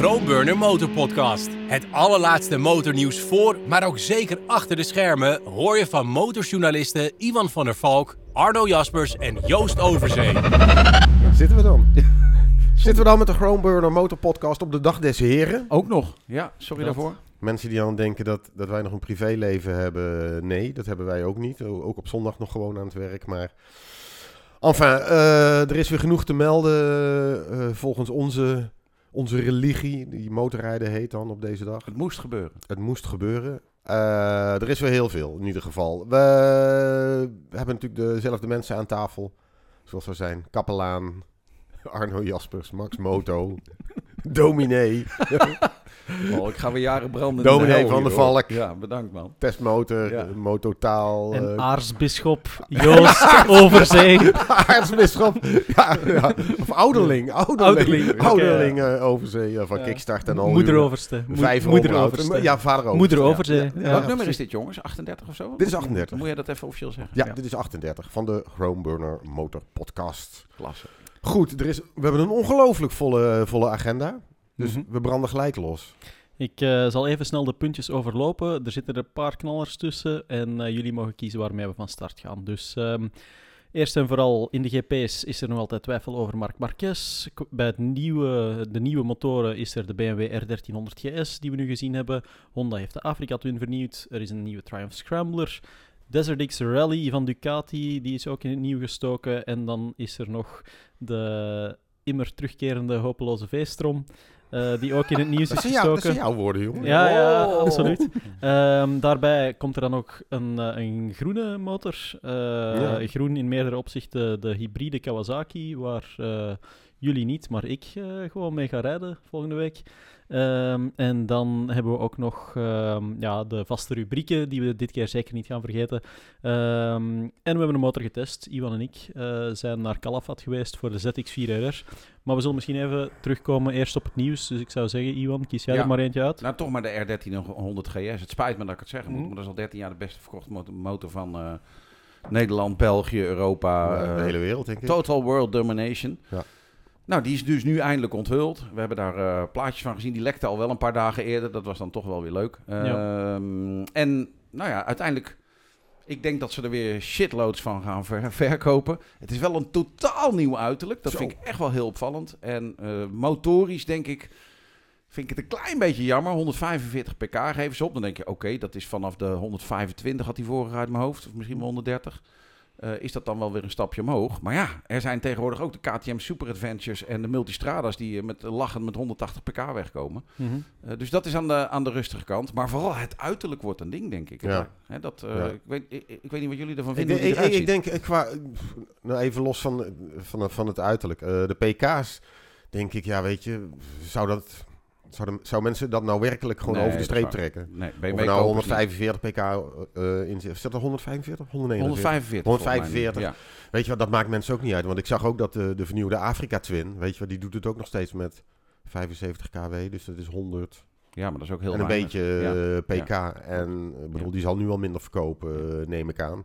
Grootburner Motorpodcast. Het allerlaatste motornieuws voor, maar ook zeker achter de schermen... hoor je van motorjournalisten Ivan van der Valk, Arno Jaspers en Joost Overzee. Zitten we dan? Zitten we dan met de Groenburner Motorpodcast op de dag des heren? Ook nog. Ja, sorry Dat- daarvoor. Mensen die dan denken dat, dat wij nog een privéleven hebben, nee, dat hebben wij ook niet. Ook op zondag nog gewoon aan het werk, maar... Enfin, eh, er is weer genoeg te melden eh, volgens onze, onze religie. Die motorrijden heet dan op deze dag. Het moest gebeuren. Het moest gebeuren. Eh, er is weer heel veel, in ieder geval. We hebben natuurlijk dezelfde mensen aan tafel. Zoals we zijn. Kapelaan, Arno Jaspers, Max Moto, Dominee, Oh, ik ga weer jaren branden. Dominee in de hel van der. Valk. Ja, bedankt man. Testmotor, Ja. Mototaal, En eh, aartsbisschop Joost Overzee. aartsbisschop. ja, ja. Of ouderling, ouderling, Ouderling, eh, overzee eh, van Ja. Kickstart en al. Moeder uw Overste. Mo- Vijf Moeder onderhoud. Overste. Ja, vader Overste. Moeder ja. Overzee. Ja. Ja. Welk nummer is dit jongens? 38 of zo? Dit is 38. Moet je dat even officieel zeggen? Ja, dit is 38 van de Chromeburner Motor Podcast. Klasse. Goed, er is, we hebben een ongelooflijk volle, volle agenda. Dus Mhm. we branden gelijk los. Ik eh, zal even snel de puntjes overlopen. Er zitten er een paar knallers tussen en eh, jullie mogen kiezen waarmee we van start gaan. Dus ehm, eerst en vooral in de GP's is er nog altijd twijfel over Marc Marquez. Bij het nieuwe, de nieuwe motoren is er de BMW R1300 GS die we nu gezien hebben. Honda heeft de Africa Twin vernieuwd. Er is een nieuwe Triumph Scrambler. Desert X Rally van Ducati, die is ook in het nieuw gestoken. En dan is er nog de immer terugkerende hopeloze V-strom, eh, die ook in het nieuws Dat is zijn, jou, dat gestoken. zijn jouw woorden, jongen. Ja, ja, Oh. absoluut. Ehm, daarbij komt er dan ook een, eh, een groene motor. Eh, Ja. Groen in meerdere opzichten de hybride Kawasaki, waar eh, jullie niet, maar ik eh, gewoon mee ga rijden volgende week. Ehm, en dan hebben we ook nog ehm, ja, de vaste rubrieken, die we dit keer zeker niet gaan vergeten. Ehm, en we hebben een motor getest. Iwan en ik eh, zijn naar Calafat geweest voor de ZX4RR. Maar we zullen misschien even terugkomen eerst op het nieuws. Dus ik zou zeggen, Iwan, kies jij Ja. er maar eentje uit. Nou, toch maar de R1300 GS. Het spijt me dat ik het zeggen moet, Mhm. maar dat is al 13 jaar de beste verkochte motor, van eh, Nederland, België, Europa. Ja, de hele wereld, denk ik. Total World Domination. Ja. Nou, die is dus nu eindelijk onthuld. We hebben daar eh, plaatjes van gezien. Die lekte al wel een paar dagen eerder. Dat was dan toch wel weer leuk. Ehm, En nou ja, uiteindelijk... Ik denk dat ze er weer shitloads van gaan ver- verkopen. Het is wel een totaal nieuw uiterlijk. Dat Zo. vind ik echt wel heel opvallend. En eh, motorisch denk ik... Vind ik het een klein beetje jammer. 145 pk geven ze op. Dan denk je, oké, dat is vanaf de 125 had hij vorige uit mijn hoofd. Of misschien wel 130. Eh, is dat dan wel weer een stapje omhoog. Maar ja, er zijn tegenwoordig ook de KTM Super Adventures en de Multistradas die eh, met lachend met 180 pk wegkomen. Mhm. Eh, dus dat is aan de, aan de rustige kant. Maar vooral het uiterlijk wordt een ding, denk ik. Ja. Hè, dat, eh, Ja. ik, weet, ik, ik weet niet wat jullie ervan vinden. ik, ik, denk, qua, nou even los van, van, van het uiterlijk. Eh, de PK's, denk ik, ja, weet je, zou, dat, zou, de- zou mensen dat nou werkelijk gewoon Nee, over de dat streep trekken? Nee, Of BMW er nou kopers niet. 145 pk eh in zit. Zit er 145 of 149? 145. volgens mij. 145. Ja. Weet je wat, dat maakt mensen ook niet uit. Want ik zag ook dat de, de vernieuwde Afrika Twin, weet je wat, die doet het ook nog steeds met 75 kW. Dus dat is 100 ja, maar dat is ook heel en een weinig. beetje Ja. eh, pk. En ik bedoel, die zal nu al minder verkopen, eh, neem ik aan.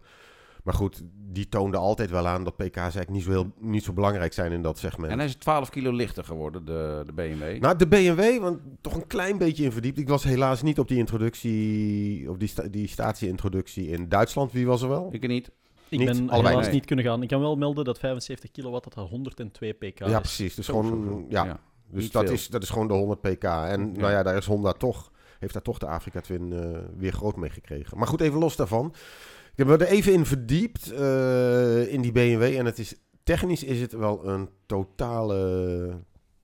Maar goed, die toonde altijd wel aan dat pk's eigenlijk niet zo, heel, niet zo belangrijk zijn in dat segment. En hij is 12 kilo lichter geworden, de, de BMW. Nou, de BMW, want toch een klein beetje in verdiept. Ik was helaas niet op die introductie, op die, sta, die statie-introductie in Duitsland. Wie was er wel? ik er niet. Ik Niet, ben allebei helaas nee. niet kunnen gaan. Ik kan wel melden dat 75 kilowatt dat had 102 pk ja, is. precies. Dus gewoon, zo. ja, Dus dat veel. is, dat is gewoon de 100 pk. En Ja. nou ja, daar is Honda toch, heeft daar toch de Afrika Twin eh, weer groot mee gekregen. Maar goed, even los daarvan. Ik heb me er even in verdiept eh, in die BMW. En het is, technisch is het wel een totale,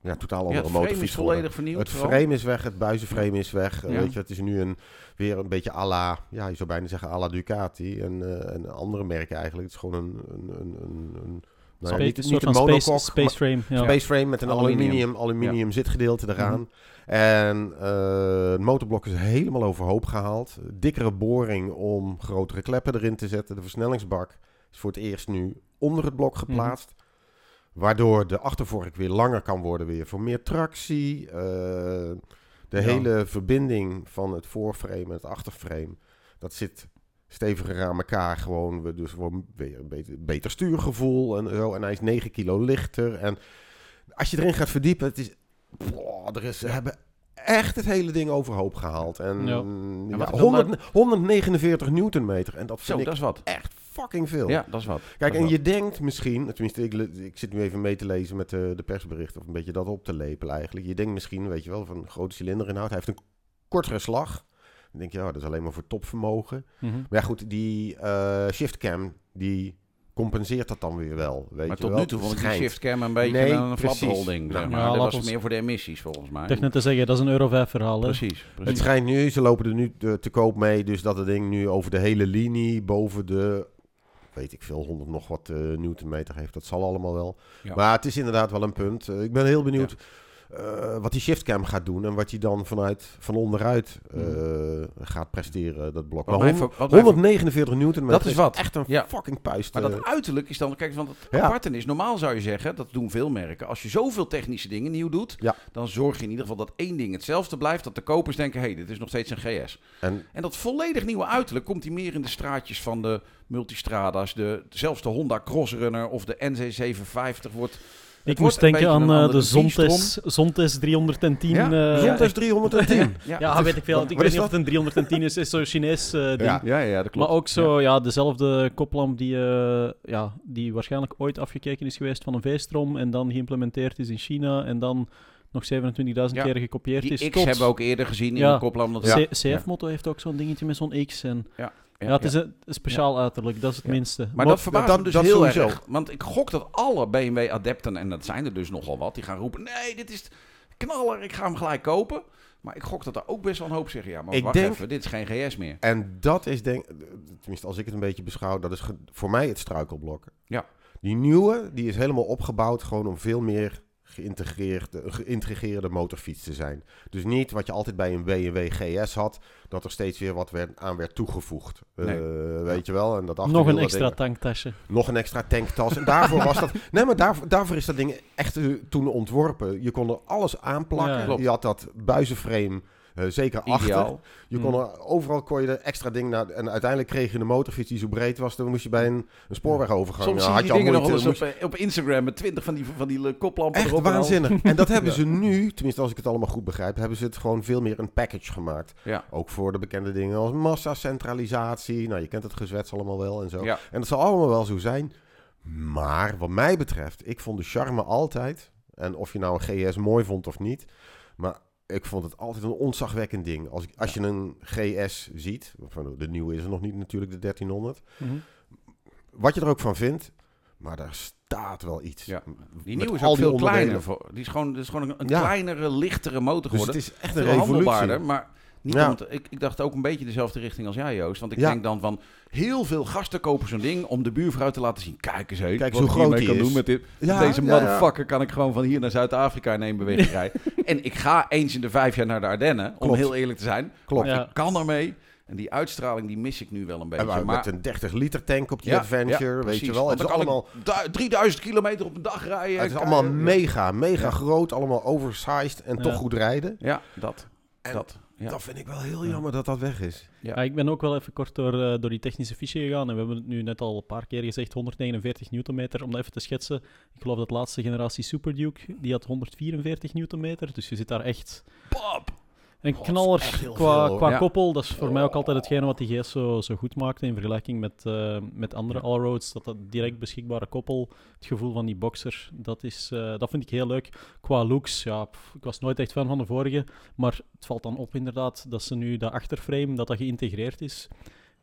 ja, totaal Ja, andere het frame motorfiets is geworden. volledig vernieuwd. Het vooral. frame is weg, het buizenframe is weg. Ja. Weet je, het is nu een, weer een beetje à la, ja, je zou bijna zeggen à la Ducati. En, eh, en andere merken eigenlijk. Het is gewoon een, een, een, een, een nou ja, niet, een een monocoque, space, space frame. Ja. Space frame met een Aluminium. aluminium, aluminium zitgedeelte eraan. En eh, het motorblok is helemaal overhoop gehaald. Dikkere boring om grotere kleppen erin te zetten. De versnellingsbak is voor het eerst nu onder het blok geplaatst. Waardoor de achtervork weer langer kan worden weer voor meer tractie. Eh, de Ja. hele verbinding van het voorframe en het achterframe, dat zit steviger aan elkaar. Gewoon, dus gewoon weer een beter, beter stuurgevoel en zo. En hij is 9 kilo lichter. En als je erin gaat verdiepen, het is boah, er is, ze hebben echt het hele ding overhoop gehaald. En Ja. ja, En wat ik dan 100, 149 newtonmeter. En dat vind Zo, ik dat is wat. echt fucking veel. Ja, dat is wat. Kijk, is en wat. je denkt misschien, tenminste, ik, ik zit nu even mee te lezen met de, de persberichten, of een beetje dat op te lepelen eigenlijk. Je denkt misschien, weet je wel, van een grote cilinderinhoud. Hij heeft een kortere slag. Dan denk je, ja, dat is alleen maar voor topvermogen. Mhm. Maar ja, goed, die eh shiftcam, die compenseert dat dan weer wel. Weet Maar je tot wel? nu toe vond ik die shiftcam een beetje Nee, een precies. flaprolding. Zeg Nou, maar. ja, dat was ons- meer voor de emissies volgens mij. Ik net te zeggen, dat is een euro 5 verhaal. Hè? Precies, Het precies. schijnt nu, ze lopen er nu te, te koop mee, dus dat het ding nu over de hele linie boven de, weet ik veel, 100 nog wat eh newtonmeter heeft. Dat zal allemaal wel. Ja. Maar het is inderdaad wel een punt. Eh, ik ben heel benieuwd eh, wat die shiftcam gaat doen en wat hij dan vanuit, van onderuit eh, gaat presteren, dat blok. Wat Maar mij hon- ver- wat mij ver- 149 newtonmeter Dat is wat. echt een Ja. fucking puist. Maar eh. dat uiterlijk is dan, kijk, want het Ja. aparte is, normaal zou je zeggen, dat doen veel merken, als je zoveel technische dingen nieuw doet, Ja. dan zorg je in ieder geval dat één ding hetzelfde blijft, dat de kopers denken, hé, hey, dit is nog steeds een GS. en En dat volledig nieuwe uiterlijk komt hij meer in de straatjes van de multistrada's, de, zelfs de Honda Crossrunner of de NC750 wordt... Ik het moest een denken aan een eh, de Zontes, Zontes 310. Ja, eh, Zond is 310. ja, weet ik veel. wat- Ik wat weet niet of het een 310 is. Is zo'n Chinees eh, ding. Ja. Ja, ja, dat klopt. Maar ook zo, ja. dezelfde koplamp die, eh, ja, die waarschijnlijk ooit afgekeken is geweest van een V-strom en dan geïmplementeerd is in China en dan nog 27.000 Ja, keer gekopieerd Die is. X tot- hebben we ook eerder gezien in Ja. de koplamp. Dat Ja. C- CF-moto heeft ook zo'n dingetje met zo'n X. En, Ja, ja, het is een, speciaal uiterlijk, dat is het Ja. minste. Maar dat verbaast dat- me dus dat heel sowieso. erg. Want ik gok dat alle BMW-adepten, en dat zijn er dus nogal wat, die gaan roepen... Nee, dit is knaller, ik ga hem gelijk kopen. Maar ik gok dat er ook best wel een hoop zeggen... Ja, maar Ik wacht denk- even, dit is geen GS meer. En dat is denk tenminste als ik het een beetje beschouw, dat is voor mij het struikelblok. Ja. Die nieuwe, die is helemaal opgebouwd gewoon om veel meer geïntegreerde, geïntegreerde motorfiets te zijn. Dus niet wat je altijd bij een BMW GS had, dat er steeds weer wat werd, aan werd toegevoegd. Eh, weet je wel? En dat nog een extra ding- tanktasje. nog een extra tanktas. En daarvoor was dat. Nee, maar daarvoor, daarvoor is dat ding echt eh, toen ontworpen. Je kon er alles aanplakken. Ja. je had dat buizenframe. Eh, zeker achter. Je kon er, overal kon je er extra dingen naar. En uiteindelijk kreeg je een motorfiets die zo breed was. Dan moest je bij een, een spoorwegovergang. Soms zie je had al dingen nog eens op, op Instagram met 20 van die, van die eh, koplampen Echt erop. en waanzinnig. En dat hebben Ja. ze nu, tenminste als ik het allemaal goed begrijp, hebben ze het gewoon veel meer een package gemaakt. Ja. Ook voor de bekende dingen als massacentralisatie. Nou, je kent het gezwets allemaal wel en zo. Ja. En dat zal allemaal wel zo zijn. Maar wat mij betreft, ik vond de charme altijd, en of je nou een GS mooi vond of niet, maar ik vond het altijd een ontzagwekkend ding. Als, ik, als je een GS ziet, de nieuwe is er nog niet natuurlijk, de 1300, Mhm. wat je er ook van vindt, maar daar staat wel iets. Ja. Die nieuwe is al veel kleiner. Voor, die is gewoon, is gewoon een, een Ja. kleinere, lichtere motor Dus geworden. het is echt een revolutie. maar niet Ja. om te- ik, ik dacht ook een beetje dezelfde richting als jij, Joost. Want ik Ja. denk dan van, heel veel gasten kopen zo'n ding om de buurvrouw te laten zien. Kijk eens heen, Kijk wat eens ik hoe groot die kan is. doen met, dit, met deze ja, ja. motherfucker kan ik gewoon van hier naar Zuid-Afrika in één beweging rijden. En ik ga eens in de vijf jaar naar de Ardennen, om Klopt. heel eerlijk te zijn. Klopt. Ja. Ik kan ermee. En die uitstraling, die mis ik nu wel een beetje. En maar maar met een 30 liter tank op die Ja, Adventure, ja, weet je wel. Want Het is allemaal, du- 3000 kilometer op een dag rijden. het is allemaal mega, mega Ja. groot, allemaal oversized en Ja. toch goed rijden. Ja, dat. En dat. Ja. Dat vind ik wel heel jammer dat dat weg is. Ja. Ja, ik ben ook wel even kort door, eh, door die technische fiche gegaan. En we hebben het nu net al een paar keer gezegd, 149 newtonmeter. Om dat even te schetsen, ik geloof dat de laatste generatie Super Duke, die had 144 newtonmeter. Dus je zit daar echt... Een God, knaller qua, veel, qua ja. koppel. Dat is voor mij ook altijd hetgene wat die GS zo, zo goed maakte in vergelijking met, eh, met andere allroads. Dat dat direct beschikbare koppel, het gevoel van die boxer, dat, is, eh, dat vind ik heel leuk. Qua looks, ja, pff, ik was nooit echt fan van de vorige. Maar het valt dan op inderdaad dat ze nu dat achterframe, dat dat geïntegreerd is.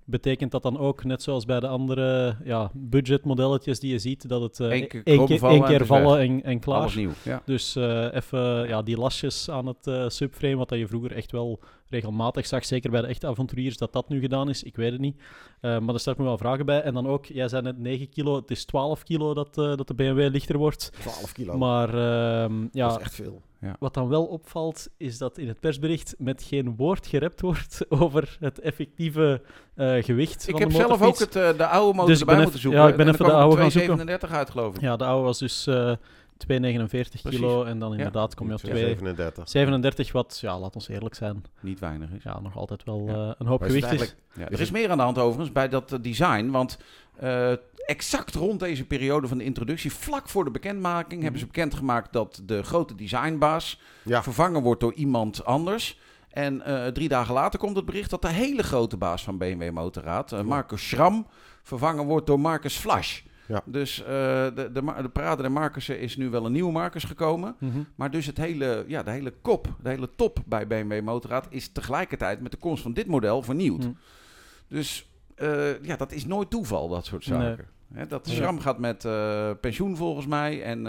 Betekent dat dan ook, net zoals bij de andere ja, budgetmodelletjes die je ziet, dat het eh, Eén keer één keer, vallen één en keer vallen en, en klaar. Alles nieuw. Ja. Dus eh, even ja, die lasjes aan het eh, subframe, wat dat je vroeger echt wel regelmatig zag, zeker bij de echte avonturiers, dat dat nu gedaan is, ik weet het niet. Eh, maar er staat me wel vragen bij. En dan ook, jij zei net 9 kilo, het is 12 kilo dat, eh, dat de BMW lichter wordt. 12 kilo. Maar ehm, dat ja, is echt veel. wat dan wel opvalt, is dat in het persbericht met geen woord gerept wordt over het effectieve eh, gewicht Ik van heb de zelf ook het, de oude motor Dus erbij moeten even- zoeken. ja, ik ben En even dan de oude gaan zoeken. 237 uit, geloof ik. Ja, de oude was dus eh 249 Precies. kilo en dan inderdaad kom je op 2... 37. 37, wat, ja, laat ons eerlijk zijn, Niet weinig is. ja, nog altijd wel Ja. eh, een hoop gewicht is. er is meer aan de hand overigens bij dat eh, design. Want eh, exact rond deze periode van de introductie, vlak voor de bekendmaking, hebben ze bekendgemaakt dat de grote designbaas Ja. vervangen wordt door iemand anders. En eh, drie dagen later komt het bericht dat de hele grote baas van BMW Motorrad, eh, Marcus Schram, vervangen wordt door Marcus Flash. Ja. Dus eh, de, de, de parade der Marcussen is nu wel een nieuwe Marcus gekomen. Mhm. Maar dus het hele, ja, de hele kop, de hele top bij BMW Motorrad is tegelijkertijd met de komst van dit model vernieuwd. Hm. Dus eh, ja, dat is nooit toeval, dat soort Nee. zaken. Hè, dat Ja. Schram gaat met eh, pensioen volgens mij. En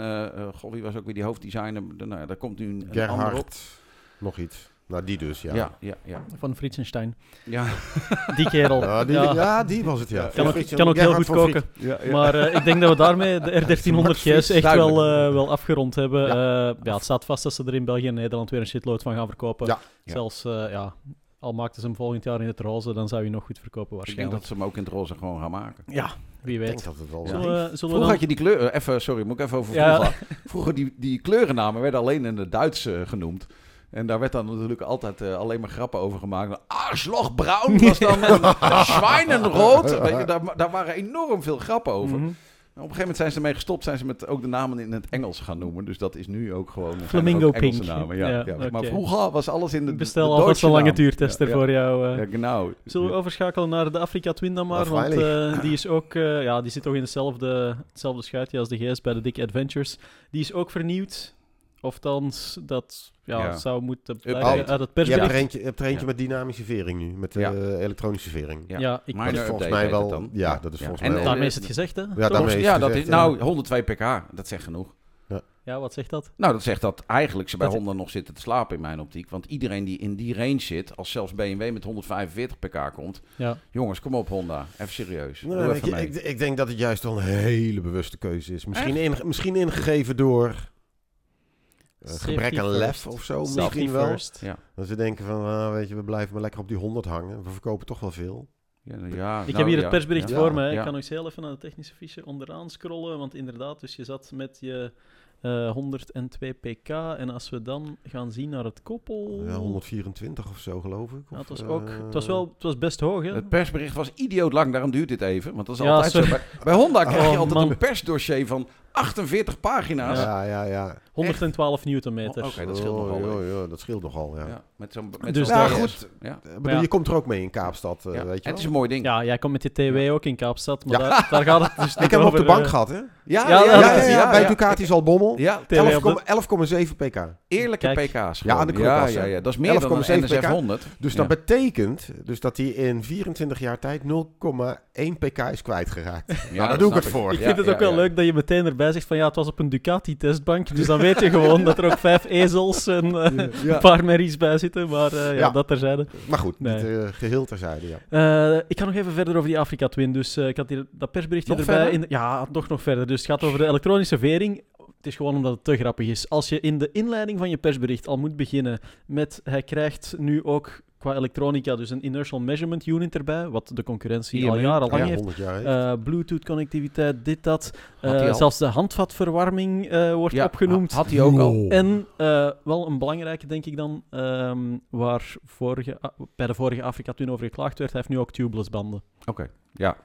goh, wie was ook weer die hoofddesigner? De- Nou, daar komt nu een, een ander op. Nog iets. Nou, die dus, ja. Ja, ja, ja. Van Fritzenstein. ja. Die kerel. Ja, die, ja. ja, die was het, ja. Kan ook, kan ook heel goed koken. Maar eh, ik denk dat we daarmee de R1300 GS echt wel, eh, wel afgerond hebben. Ja. ja, het staat vast dat ze er in België en Nederland weer een shitload van gaan verkopen. Ja. Ja. Zelfs, eh, ja, al maakten ze hem volgend jaar in het roze, dan zou je nog goed verkopen Ik denk waarschijnlijk. dat ze hem ook in het roze gewoon gaan maken. Ja, wie Ik weet. denk dat het Zullen we, zullen Vroeger dan... had je die kleuren, even, sorry, moet ik even over Ja. vroeger. Vroeger die, die kleurennamen werden alleen in het Duits eh, genoemd. En daar werd dan natuurlijk altijd eh, alleen maar grappen over gemaakt. Arschlochbruin was dan een zwijnenrood. Weet je, daar, daar waren enorm veel grappen over. Mhm. Op een gegeven moment zijn ze ermee gestopt, zijn ze met ook de namen in het Engels gaan noemen. Dus dat is nu ook gewoon Flamingo ook Engelse Pink. namen. Ja, Ja. Maar vroeger was alles in de Bestel de alvast Duitse een lange Ja, voor jou. Ja, ja genau. Zullen we overschakelen naar de Afrika Twin dan maar? Want eh, die is ook, ja, die zit toch in hetzelfde, hetzelfde schuitje als de GS bij de Dick Adventures. Die is ook vernieuwd. Ofthans, dat ja, Ja. zou moeten Update. uit het Je hebt er eentje, je hebt er eentje Ja. met dynamische vering nu, met de Ja. eh, elektronische vering. Ja. Ja, ik, Minor Dat is volgens mij wel- ja, dat is volgens En- mij en- daarmee is het gezegd, hè? Ja, daarmee is ja, het dat gezegd, is, nou, 102 pk, dat zegt genoeg. Ja, wat zegt dat? Nou, dat zegt dat eigenlijk ze bij Dat- Honda nog zitten te slapen in mijn optiek. Want iedereen die in die range zit, als zelfs BMW met 145 pk komt. Ja. Jongens, kom op Honda, even serieus. Nee, Doe ik, even mee. ik, ik denk dat het juist wel een hele bewuste keuze is. Misschien, in, misschien ingegeven door gebrek aan lef of zo. Safety Misschien wel. first. Ja. Dat ze denken van, ah, weet je, we blijven maar lekker op die 100 hangen. We verkopen toch wel veel. Ja, ja, Ik nou, heb hier ja, het persbericht ja. voor me. Ik kan nog eens heel even naar de technische fiche onderaan scrollen. Want inderdaad, dus je zat met je eh 102 pk. En als we dan gaan zien naar het koppel... Ja, 124 of zo, geloof ik. Of, het, was eh, ook, het, was wel, het was best hoog, hè? Het persbericht was idioot lang, daarom duurt dit even. Want dat is Ja, altijd sorry. zo. Bij, bij Honda krijg je Oh, altijd man. een persdossier van 48 pagina's. Ja, ja, ja. 112 newtonmeter. Oh, oké. dat scheelt Oh, nogal, Ja, ja, dat scheelt nogal, ja. Ja, met zo'n met Dus zo'n Ja, goed. Ja. Bedoel, ja. Je komt er ook mee in Kaapstad, eh, Ja. weet je En het is wel. een mooi ding. Ja, jij komt met je TW ook in Kaapstad, maar Ja. daar, daar gaat het dus niet Ik heb hem op de bank eh, gehad, hè? Ja, Ja, Ja, dat ja, is- ja, bij Ducati is al bommel. Ja, TW op de- 11,7 11,7 pk. eerlijke Kijk. pk's. Ja, aan de ja, dat is meer dan een 11,7 NSF pk. 100. Dus Ja. dat betekent dus dat hij in 24 jaar tijd 0,1 pk is kwijtgeraakt. Ja, daar doe ik het voor. Ik Ja, vind het ja, ook wel ja. leuk dat je meteen erbij zegt van ja, het was op een Ducati-testbank. Dus dan weet je gewoon dat er ook vijf ezels en eh, Ja. een paar merries bij zitten. Maar eh, ja, Ja. dat terzijde. Maar goed, Nee. niet eh, geheel terzijde, ja. Ik ga nog even verder over die Afrika Twin. Dus ik had hier dat persberichtje Nog erbij. In, ja, nog nog verder. Dus het gaat over de elektronische vering. Het is gewoon omdat het te grappig is. Als je in de inleiding van je persbericht al moet beginnen met hij krijgt nu ook qua elektronica dus een inertial measurement unit erbij, wat de concurrentie al IMU, jarenlang ja, heeft. 100 jaar heeft. Eh, Bluetooth-connectiviteit, dit, dat. Eh, al? zelfs de handvatverwarming eh, wordt Ja, opgenoemd. Had hij ook al. En eh, wel een belangrijke, denk ik dan, ehm, waar vorige, ah, bij de vorige Afrika Twin over geklaagd werd, hij heeft nu ook tubeless banden. Oké, ja,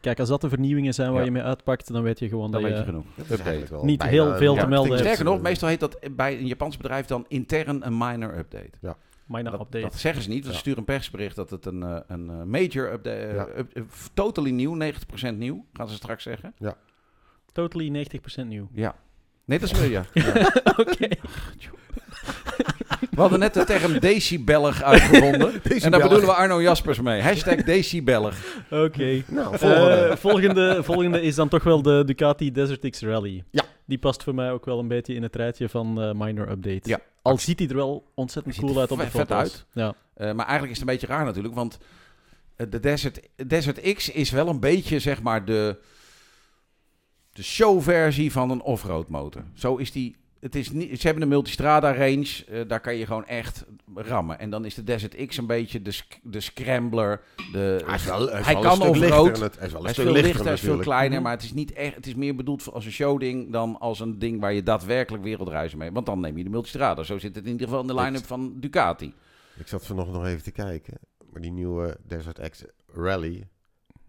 Kijk, als dat de vernieuwingen zijn waar Ja. je mee uitpakt, dan weet je gewoon dan dat weet je je... genoeg. Dat is Update. eigenlijk wel niet bijna heel veel te melden heeft. Sterker nog, meestal heet dat bij een Japans bedrijf dan intern een minor update. Minor Dat, update. dat zeggen ze niet, want ze Ja. sturen een persbericht dat het een, eh, een eh, major update, eh, Ja. up- totally nieuw, 90% nieuw, gaan ze straks zeggen. Totally 90% nieuw. Ja. Nee, dat is wel, ja. ja. Oké. We hadden net de term decibellig uitgevonden. En daar bedoelen we Arno Jaspers mee. Hashtag decibellig. Oké. Nou, volgende, volgende is dan toch wel de Ducati Desert X Rally. Ja. Die past voor mij ook wel een beetje in het rijtje van eh, minor update. Ja. Al ziet hij er wel ontzettend Hij cool uit op de foto's. uit. Ja. Eh, maar eigenlijk is het een beetje raar natuurlijk, want eh, de Desert, Desert X is wel een beetje zeg maar de, de showversie van een offroad motor. Zo is die het is niet, ze hebben een multistrada range, eh, daar kan je gewoon echt rammen. En dan is de Desert X een beetje de, sc- de scrambler. De, Hij, is wel, hij, is Hij wel kan en het- Hij is wel een hij is stuk veel lichter lichter, hij is veel kleiner, maar het is, niet echt, het is meer bedoeld voor als een showding dan als een ding waar je daadwerkelijk wereldreizen mee. Want dan neem je de multistrada. Zo zit het in ieder geval in de line-up van Ducati. Ik zat vanochtend nog even te kijken. Maar die nieuwe Desert X Rally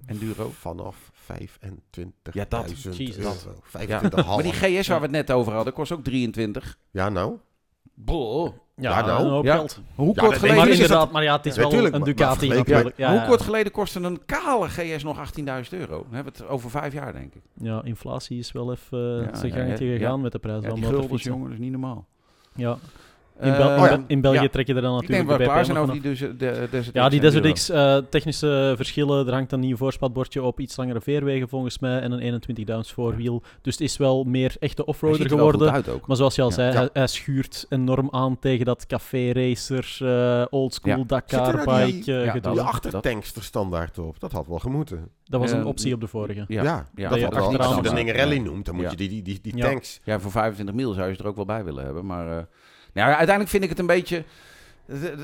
Enduro. vanaf 25.000 Ja, dat. Jezus. euro. Ja. 25 Maar die GS waar we het net over hadden, kost ook 23. Ja, nou. Boah. Ja, Ja, nou. een hoop Ja. geld. Hoe Ja, kort dat- geleden Maar inderdaad, maar ja, het is Ja, wel tuurlijk, een Ducati natuurlijk. Ja, Hoe ja. kort geleden kostte een kale GS nog 18.000 euro? Dan hebben we het over vijf jaar, denk ik. Ja, inflatie is wel even Ja, uh, zijn ja, gangetje ja. gegaan met de prijs Ja, van die guldens, jongen, dat is niet normaal. Ja. In, Eh, Bel- oh ja. In België Ja. trek je er dan Ik denk natuurlijk dat we de klaar zijn over die dus, de, Desert Ja, die Desert. X, eh, technische verschillen. Er hangt een nieuw voorspatbordje op, iets langere veerwegen volgens mij en een 21 downs voorwiel. Dus het is wel meer echte offroader ziet er wel goed geworden. uit ook. Maar zoals je al Ja. zei, Ja. Hij, hij schuurt enorm aan tegen dat café racer, eh oldschool Ja. Dakar die- bike eh, ja, gedoe. Die achtertanks er standaard op. Dat had wel gemoeten. Dat was een Eh, optie op de vorige. Ja, Ja, ja. dat je had wel. achteraan Als je de rally noemt, dan moet je die, tanks... Ja, voor 25 mil zou je ze er ook wel bij willen hebben. Maar eh, nou, uiteindelijk vind ik het een beetje...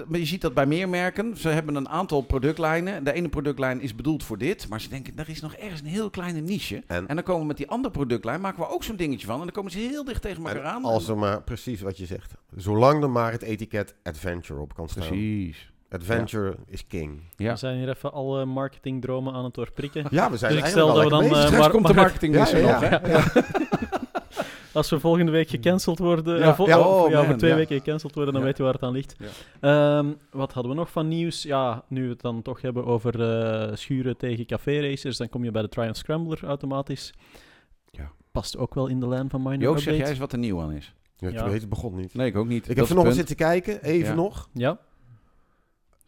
Maar je ziet dat bij meer merken. Ze hebben een aantal productlijnen. De ene productlijn is bedoeld voor dit. Maar ze denken, er is nog ergens een heel kleine niche. En- En, dan komen we met die andere productlijn, maken we ook zo'n dingetje van. En dan komen ze heel dicht tegen elkaar aan. als er maar, precies wat je zegt. Zolang er maar het etiket adventure op kan staan. Precies. Adventure is king. Ja. We zijn hier even alle marketingdromen aan het doorprikken. Ja, we zijn Dus eigenlijk stel al dat we lekker dan, bezig. eh, komt de marketing Ja, nog, ja, hè? Als we volgende week gecanceld worden, Ja. eh, vol- Ja, oh, oh, ja, over twee ja. weken gecanceld worden, dan Ja. weet je waar het aan ligt. Ja. Ehm, wat hadden we nog van nieuws? Ja, nu we het dan toch hebben over eh, schuren tegen café-racers, dan kom je bij de Triumph Scrambler automatisch. Ja. Past ook wel in de lijn van Minor Joost, zeg jij eens wat er nieuw aan is? Ja, ik Ja. weet het begon niet. Nee, ik ook niet. Ik Dat heb vanochtend zitten kijken, even Ja. nog. Ja.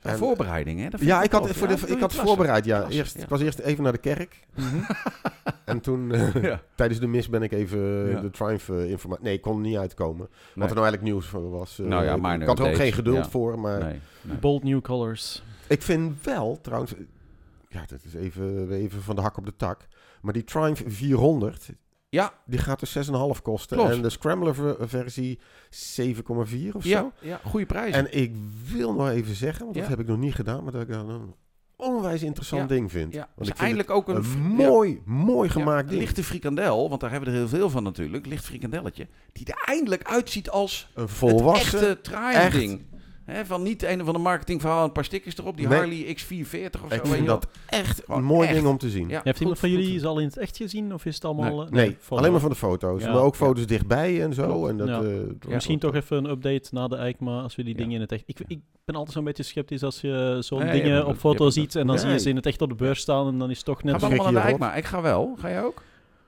En- voorbereiding, hè? Dat Ja, ik had, tof. voor Ja, de, ik had voorbereid, ja. Klasse, Eerst, ja. Ik was eerst even naar de kerk. Mhm. En toen, eh, Ja. tijdens de mis ben ik even eh, Ja. de Triumph informatie... Nee, ik kon er niet uitkomen. Wat er nou eigenlijk nieuws voor was. eh, Nou ja, ik- ik had er ook geen geduld ja. voor, maar... Nee, nee. Bold New Colors. Ik vind wel, trouwens... Ja, dat is even, even van de hak op de tak. Maar die Triumph 400, Ja, die gaat dus 6,5 kosten. Klopt. En de Scrambler ver- versie 7,4 of ja, zo. ja, goede prijs. En ik wil nog even zeggen, want Ja. dat heb ik nog niet gedaan, maar dat ik dat een onwijs interessant Ja. ding vind. ja, Want is ik vind eindelijk ook een, een mooi, mooi gemaakt een ding. lichte frikandel, want daar hebben we er heel veel van natuurlijk. Licht frikandelletje. Die er eindelijk uitziet als Een volwassen... echte ding. Hè, van niet een van de marketingverhaal, een paar stickers erop. Die Nee. Harley X440 of zo. ik vind dat echt een mooi echt. ding om te zien. Ja, Heeft iemand goed, van jullie ze al in het echt gezien? Of is het allemaal... Nee. eh, Nee, alleen maar van de foto's. Ja. Maar ook Ja. foto's dichtbij en zo. En dat, Ja. eh, Ja. Misschien toch even een update na de EICMA, als we die Ja. dingen in het echt... Ik, ik ben altijd zo'n beetje sceptisch als je zo'n Nee, dingen op foto ziet en dan zie je ze in het echt op de beurs staan en dan is het toch net... Schrik allemaal naar de? Eikma? Ik ga wel. Ga jij ook?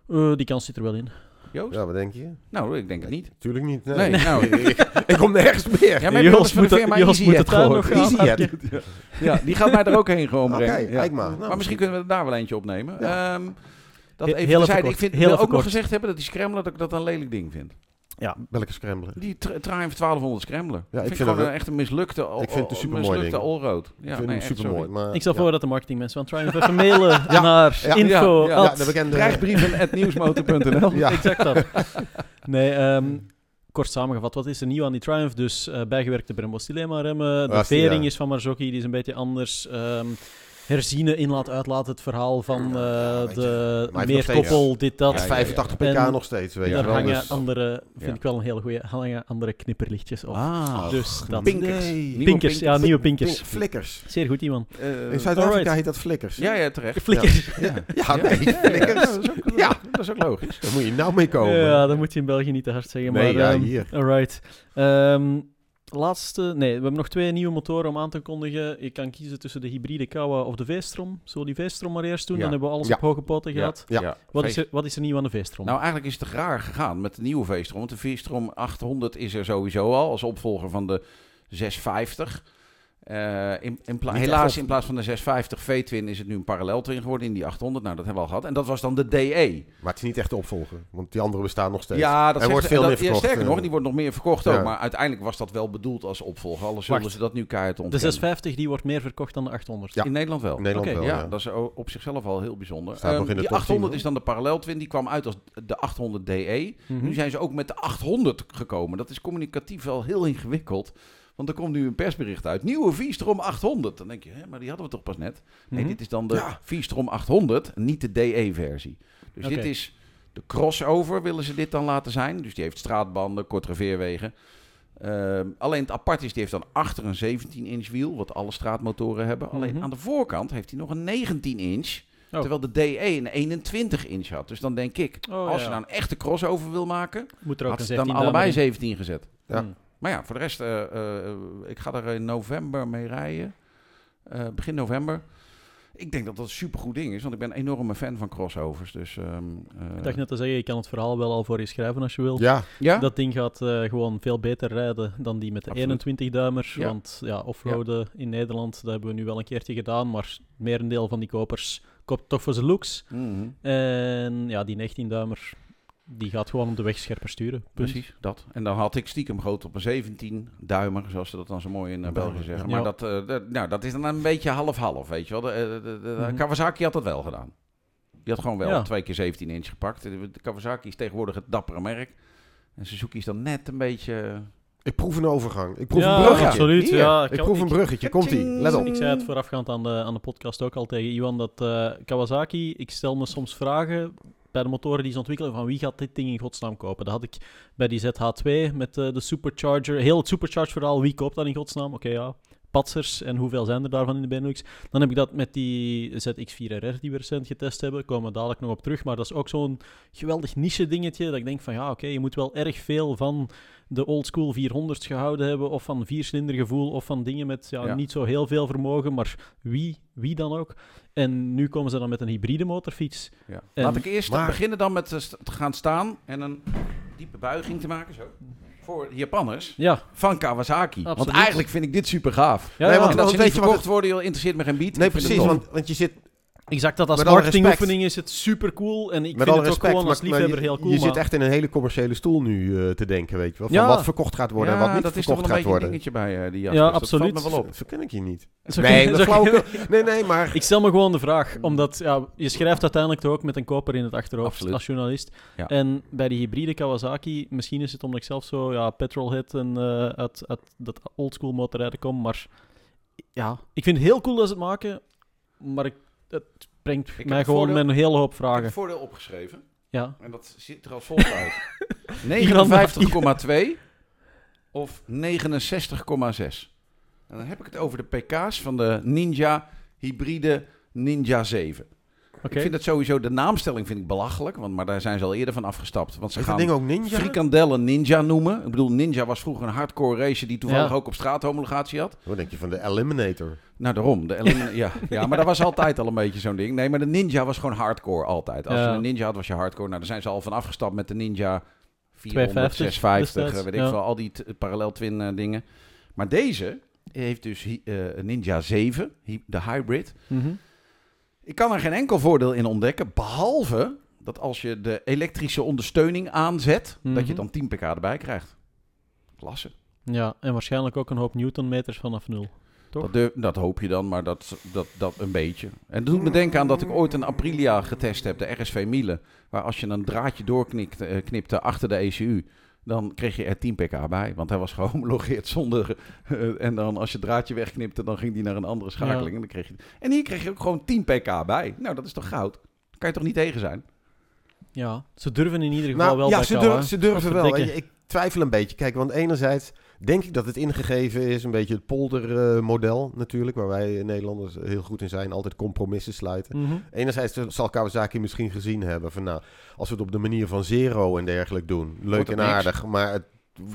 Eh, die kans zit er wel in. Joost? Ja, wat denk je? Nou, ik denk het niet. Tuurlijk niet. Nee, Nee, nou. ik, ik kom nergens meer. Ja, maar Jos van de moet, firma Jos Easy moet de Jet tuin gewoon. Easy. Jet. Ja, die gaat mij er ook heen gewoon Oké, brengen. Ja. kijk maar. maar Nou, misschien kunnen we er daar wel eentje opnemen. Ja. Ehm, dat even heel terzijde. Ik vind, heel wil ook nog gezegd hebben dat die Scrambler dat ik dat een lelijk ding vind. Ja, Welke scrambler? Die Tri- Triumph 1200 Scrambler. Ja, ik vind, vind gewoon het echt een mislukte, al- Ik vind het mislukte ding. allroad. Ja, ik vind nee, hem echt, super mooi. Maar, ik stel ja. voor dat de marketingmensen van Triumph even mailen Ja. naar Ja. info. Ja, ja. Ja, at- de bekende... Nieuwsmotor.nl. Ja. Exact dat. Nee, ehm, kort samengevat, wat is er nieuw aan die Triumph? Dus eh, bijgewerkte Brembo Stilema remmen. De Was die, vering ja. is van Marzocchi, die is een beetje anders. Herziene, inlaat, uitlaat, het verhaal van eh, Ja, de meerkoppel, dit, dat. Ja, Ja, 85 pk En nog steeds, weet Ja, je Daar wel. hangen dus- andere, vind Ja. ik wel een hele goede, hangen andere knipperlichtjes op. Ah, dus dat. Pinkers. Nee. Nieuwe Pinkers, ja, nieuwe Pink- pinkers. Flikkers. Zeer goed, iemand. Eh, In Zuid-Afrika heet dat flikkers. ja, ja, terecht. Flikkers. Ja, Ja, nee, flikkers. Ja. dat is ook logisch. Daar moet je nou mee komen. Ja, dat moet je in België niet te hard zeggen. Nee, maar, ja, ehm, hier. Alright. Ehm, laatste, nee, we hebben nog twee nieuwe motoren om aan te kondigen. Je kan kiezen tussen de hybride Kawa of de V-strom. Zullen we die V-strom maar eerst doen? Ja. Dan hebben we alles Ja. op hoge poten gehad. Ja. Wat, is er, wat is er nieuw aan de V-strom? Nou, eigenlijk is het raar gegaan met de nieuwe V-strom. Want de V-strom 800 is er sowieso al als opvolger van de 650. Eh, in, in pla- Niet helaas in plaats van de 650 V-twin is het nu een parallel twin geworden in die 800. Nou, dat hebben we al gehad. En dat was dan de DE. Maar het is niet echt de opvolger, want die andere bestaan nog steeds. Ja, dat er zegt- wordt veel dat- meer ja, verkocht. sterker eh. nog, die wordt nog meer verkocht Ja. ook. Maar uiteindelijk was dat wel bedoeld als opvolger. Alles zullen ze dat nu keihard De ontkennen. 650 die wordt meer verkocht dan de 800. Ja. In Nederland wel. In Nederland Oké, wel, ja, ja. dat is op zichzelf al heel bijzonder. Staat nog Ehm, in de die top 800 10, is dan de parallel twin. Die kwam uit als de 800 DE. Mhm. Nu zijn ze ook met de 800 gekomen. Dat is communicatief wel heel ingewikkeld. Want er komt nu een persbericht uit. Nieuwe V-Strom 800. Dan denk je, hè, maar die hadden we toch pas net? Nee, Mhm. dit is dan de Ja. V-Strom 800, niet de DE-versie. Dus dit is de crossover, willen ze dit dan laten zijn. Dus die heeft straatbanden, kortere veerwegen. Ehm, alleen het apart is, die heeft dan achter een 17-inch wiel, wat alle straatmotoren hebben. Alleen Mhm. aan de voorkant heeft hij nog een 19-inch. Oh. Terwijl de DE een 21-inch had. Dus dan denk ik, Oh, als ja. je nou een echte crossover wil maken, Moet er ook had een ze dan 17 allebei duim 17 gezet. Ja. in. Mm. Maar ja, voor de rest, eh, eh, ik ga er in november mee rijden. Eh, begin november. Ik denk dat dat een supergoed ding is, want ik ben een enorme fan van crossovers. Dus, ehm, eh, Ik dacht net te zeggen, je kan het verhaal wel al voor je schrijven als je wilt. Ja, ja? Dat ding gaat eh, gewoon veel beter rijden dan die met de Absoluut. 21-duimers. Ja. Want ja, offroaden in Nederland, dat hebben we nu wel een keertje gedaan. Maar het merendeel van die kopers koopt toch voor zijn looks. Mhm. En ja, die 19-duimer, die gaat gewoon op de weg scherper sturen. Punt. Precies, dat. En dan had ik stiekem groot op een 17 duimer, zoals ze dat dan zo mooi in eh, België zeggen. Maar Ja. dat, eh, dat- nou, dat is dan een beetje half-half, weet je wel. De, eh, de, de- de- Mhm. Kawasaki had dat wel gedaan. Die had gewoon wel Ja. twee keer 17 inch gepakt. De, Kawasaki is tegenwoordig het dappere merk. En Suzuki is dan net een beetje... ik proef een overgang. Ik proef Ja, een bruggetje. absoluut. Hier. Ja, Ik kan- proef een bruggetje. Komt-ie. Let op. Ik zei het voorafgaand aan de, aan de podcast ook al tegen Iwan, dat eh, Kawasaki, ik stel me soms vragen bij de motoren die ze ontwikkelen, van wie gaat dit ding in godsnaam kopen? Dat had ik bij die ZH2 met eh, de Supercharger, heel het Supercharge verhaal, wie koopt dat in godsnaam? Oké, ja, patsers en hoeveel zijn er daarvan in de Benelux? Dan heb ik dat met die ZX4RR die we recent getest hebben, komen we dadelijk nog op terug, maar dat is ook zo'n geweldig niche dingetje, dat ik denk van ja, oké, je moet wel erg veel van de oldschool 400's gehouden hebben, of van viercilinder gevoel, of van dingen met ja, Ja. niet zo heel veel vermogen, maar wie, wie dan ook. En nu komen ze dan met een hybride motorfiets. Ja. En- Laat ik eerst maar- beginnen dan met eh, te gaan staan en een diepe buiging te maken, zo. Voor Japanners Ja, van Kawasaki. Want Absoluut. eigenlijk vind ik dit super gaaf. ja, Nee, ja. want- En dat ze weet niet je wat verkocht worden, joh, interesseert me geen bied. Nee, het precies. Want, want je zit exact dat als marketingoefening is het super cool. En ik met vind het ook respect, gewoon als maar- maar liefhebber je, heel cool. je maar... zit echt in een hele commerciële stoel nu eh, te denken, weet je wel. Van Ja. wat verkocht gaat worden en wat Ja, niet dat is toch verkocht wel een gaat beetje een worden. dingetje bij eh, die Ja, Jaspers. Dat absoluut. valt me wel op. Zo ken ik je niet. Zo nee, dat Nee, nee, maar... Ik stel me gewoon de vraag, omdat ja, je schrijft uiteindelijk toch ook met een koper in het achterhoofd Absoluut. als journalist. Ja. En bij die hybride Kawasaki, misschien is het omdat ik zelf zo ja, petrolhead en eh, uit, uit dat oldschool motorrijden kom, maar ja, ik vind het heel cool dat ze het maken, maar ik, het brengt mij gewoon voordeel- met een hele hoop Ik heb vragen. voordeel opgeschreven. Ja. En dat ziet er als volgt uit. 59,2 of 69,6. En dan heb ik het over de pk's van de Ninja hybride Ninja 7. Ik vind het sowieso, de naamstelling vind ik belachelijk, want, maar daar zijn ze al eerder van afgestapt. Want ze Is dat gaan ding ook ninja? frikandellen Ninja noemen. Ik bedoel, Ninja was vroeger een hardcore racer die toevallig Ja. ook op straat homologatie had. Wat denk je van de Eliminator? Nou, daarom. De ja, ja, maar dat was altijd al een beetje zo'n ding. Nee, maar de Ninja was gewoon hardcore altijd. Als Ja. je een Ninja had, was je hardcore. Nou, daar zijn ze al van afgestapt met de Ninja 400, 250 650, destijds, eh, weet ik ja. veel, al die parallel twin eh, dingen. Maar deze heeft dus eh, een Ninja 7, hy- de hybrid. Mhm. Ik kan er geen enkel voordeel in ontdekken, behalve dat als je de elektrische ondersteuning aanzet, dat Mhm. je dan 10 pk erbij krijgt. Klasse. Ja, en waarschijnlijk ook een hoop newtonmeters vanaf nul. Toch? Dat, dat hoop je dan, maar dat, dat, dat een beetje. En het doet me denken aan dat ik ooit een Aprilia getest heb, de RSV Miele. Waar als je een draadje doorknipte eh, knipte achter de ECU, dan kreeg je er 10 pk bij. Want hij was gehomologeerd zonder... eh, en dan als je het draadje wegknipte, dan ging die naar een andere schakeling. Ja. En, dan kreeg je, en hier kreeg je ook gewoon 10 pk bij. Nou, dat is toch goud? Daar kan je toch niet tegen zijn? Ja, ze durven in ieder geval Nou, wel ja, bij ze, durven, ze durven wel. Ik twijfel een beetje. Kijk, want enerzijds denk ik dat het ingegeven is, een beetje het poldermodel natuurlijk, waar wij eh, Nederlanders heel goed in zijn, altijd compromissen sluiten. Mhm. Enerzijds zal Kawasaki misschien gezien hebben van nou, als we het op de manier van Zero en dergelijke doen, leuk en niks. aardig, maar het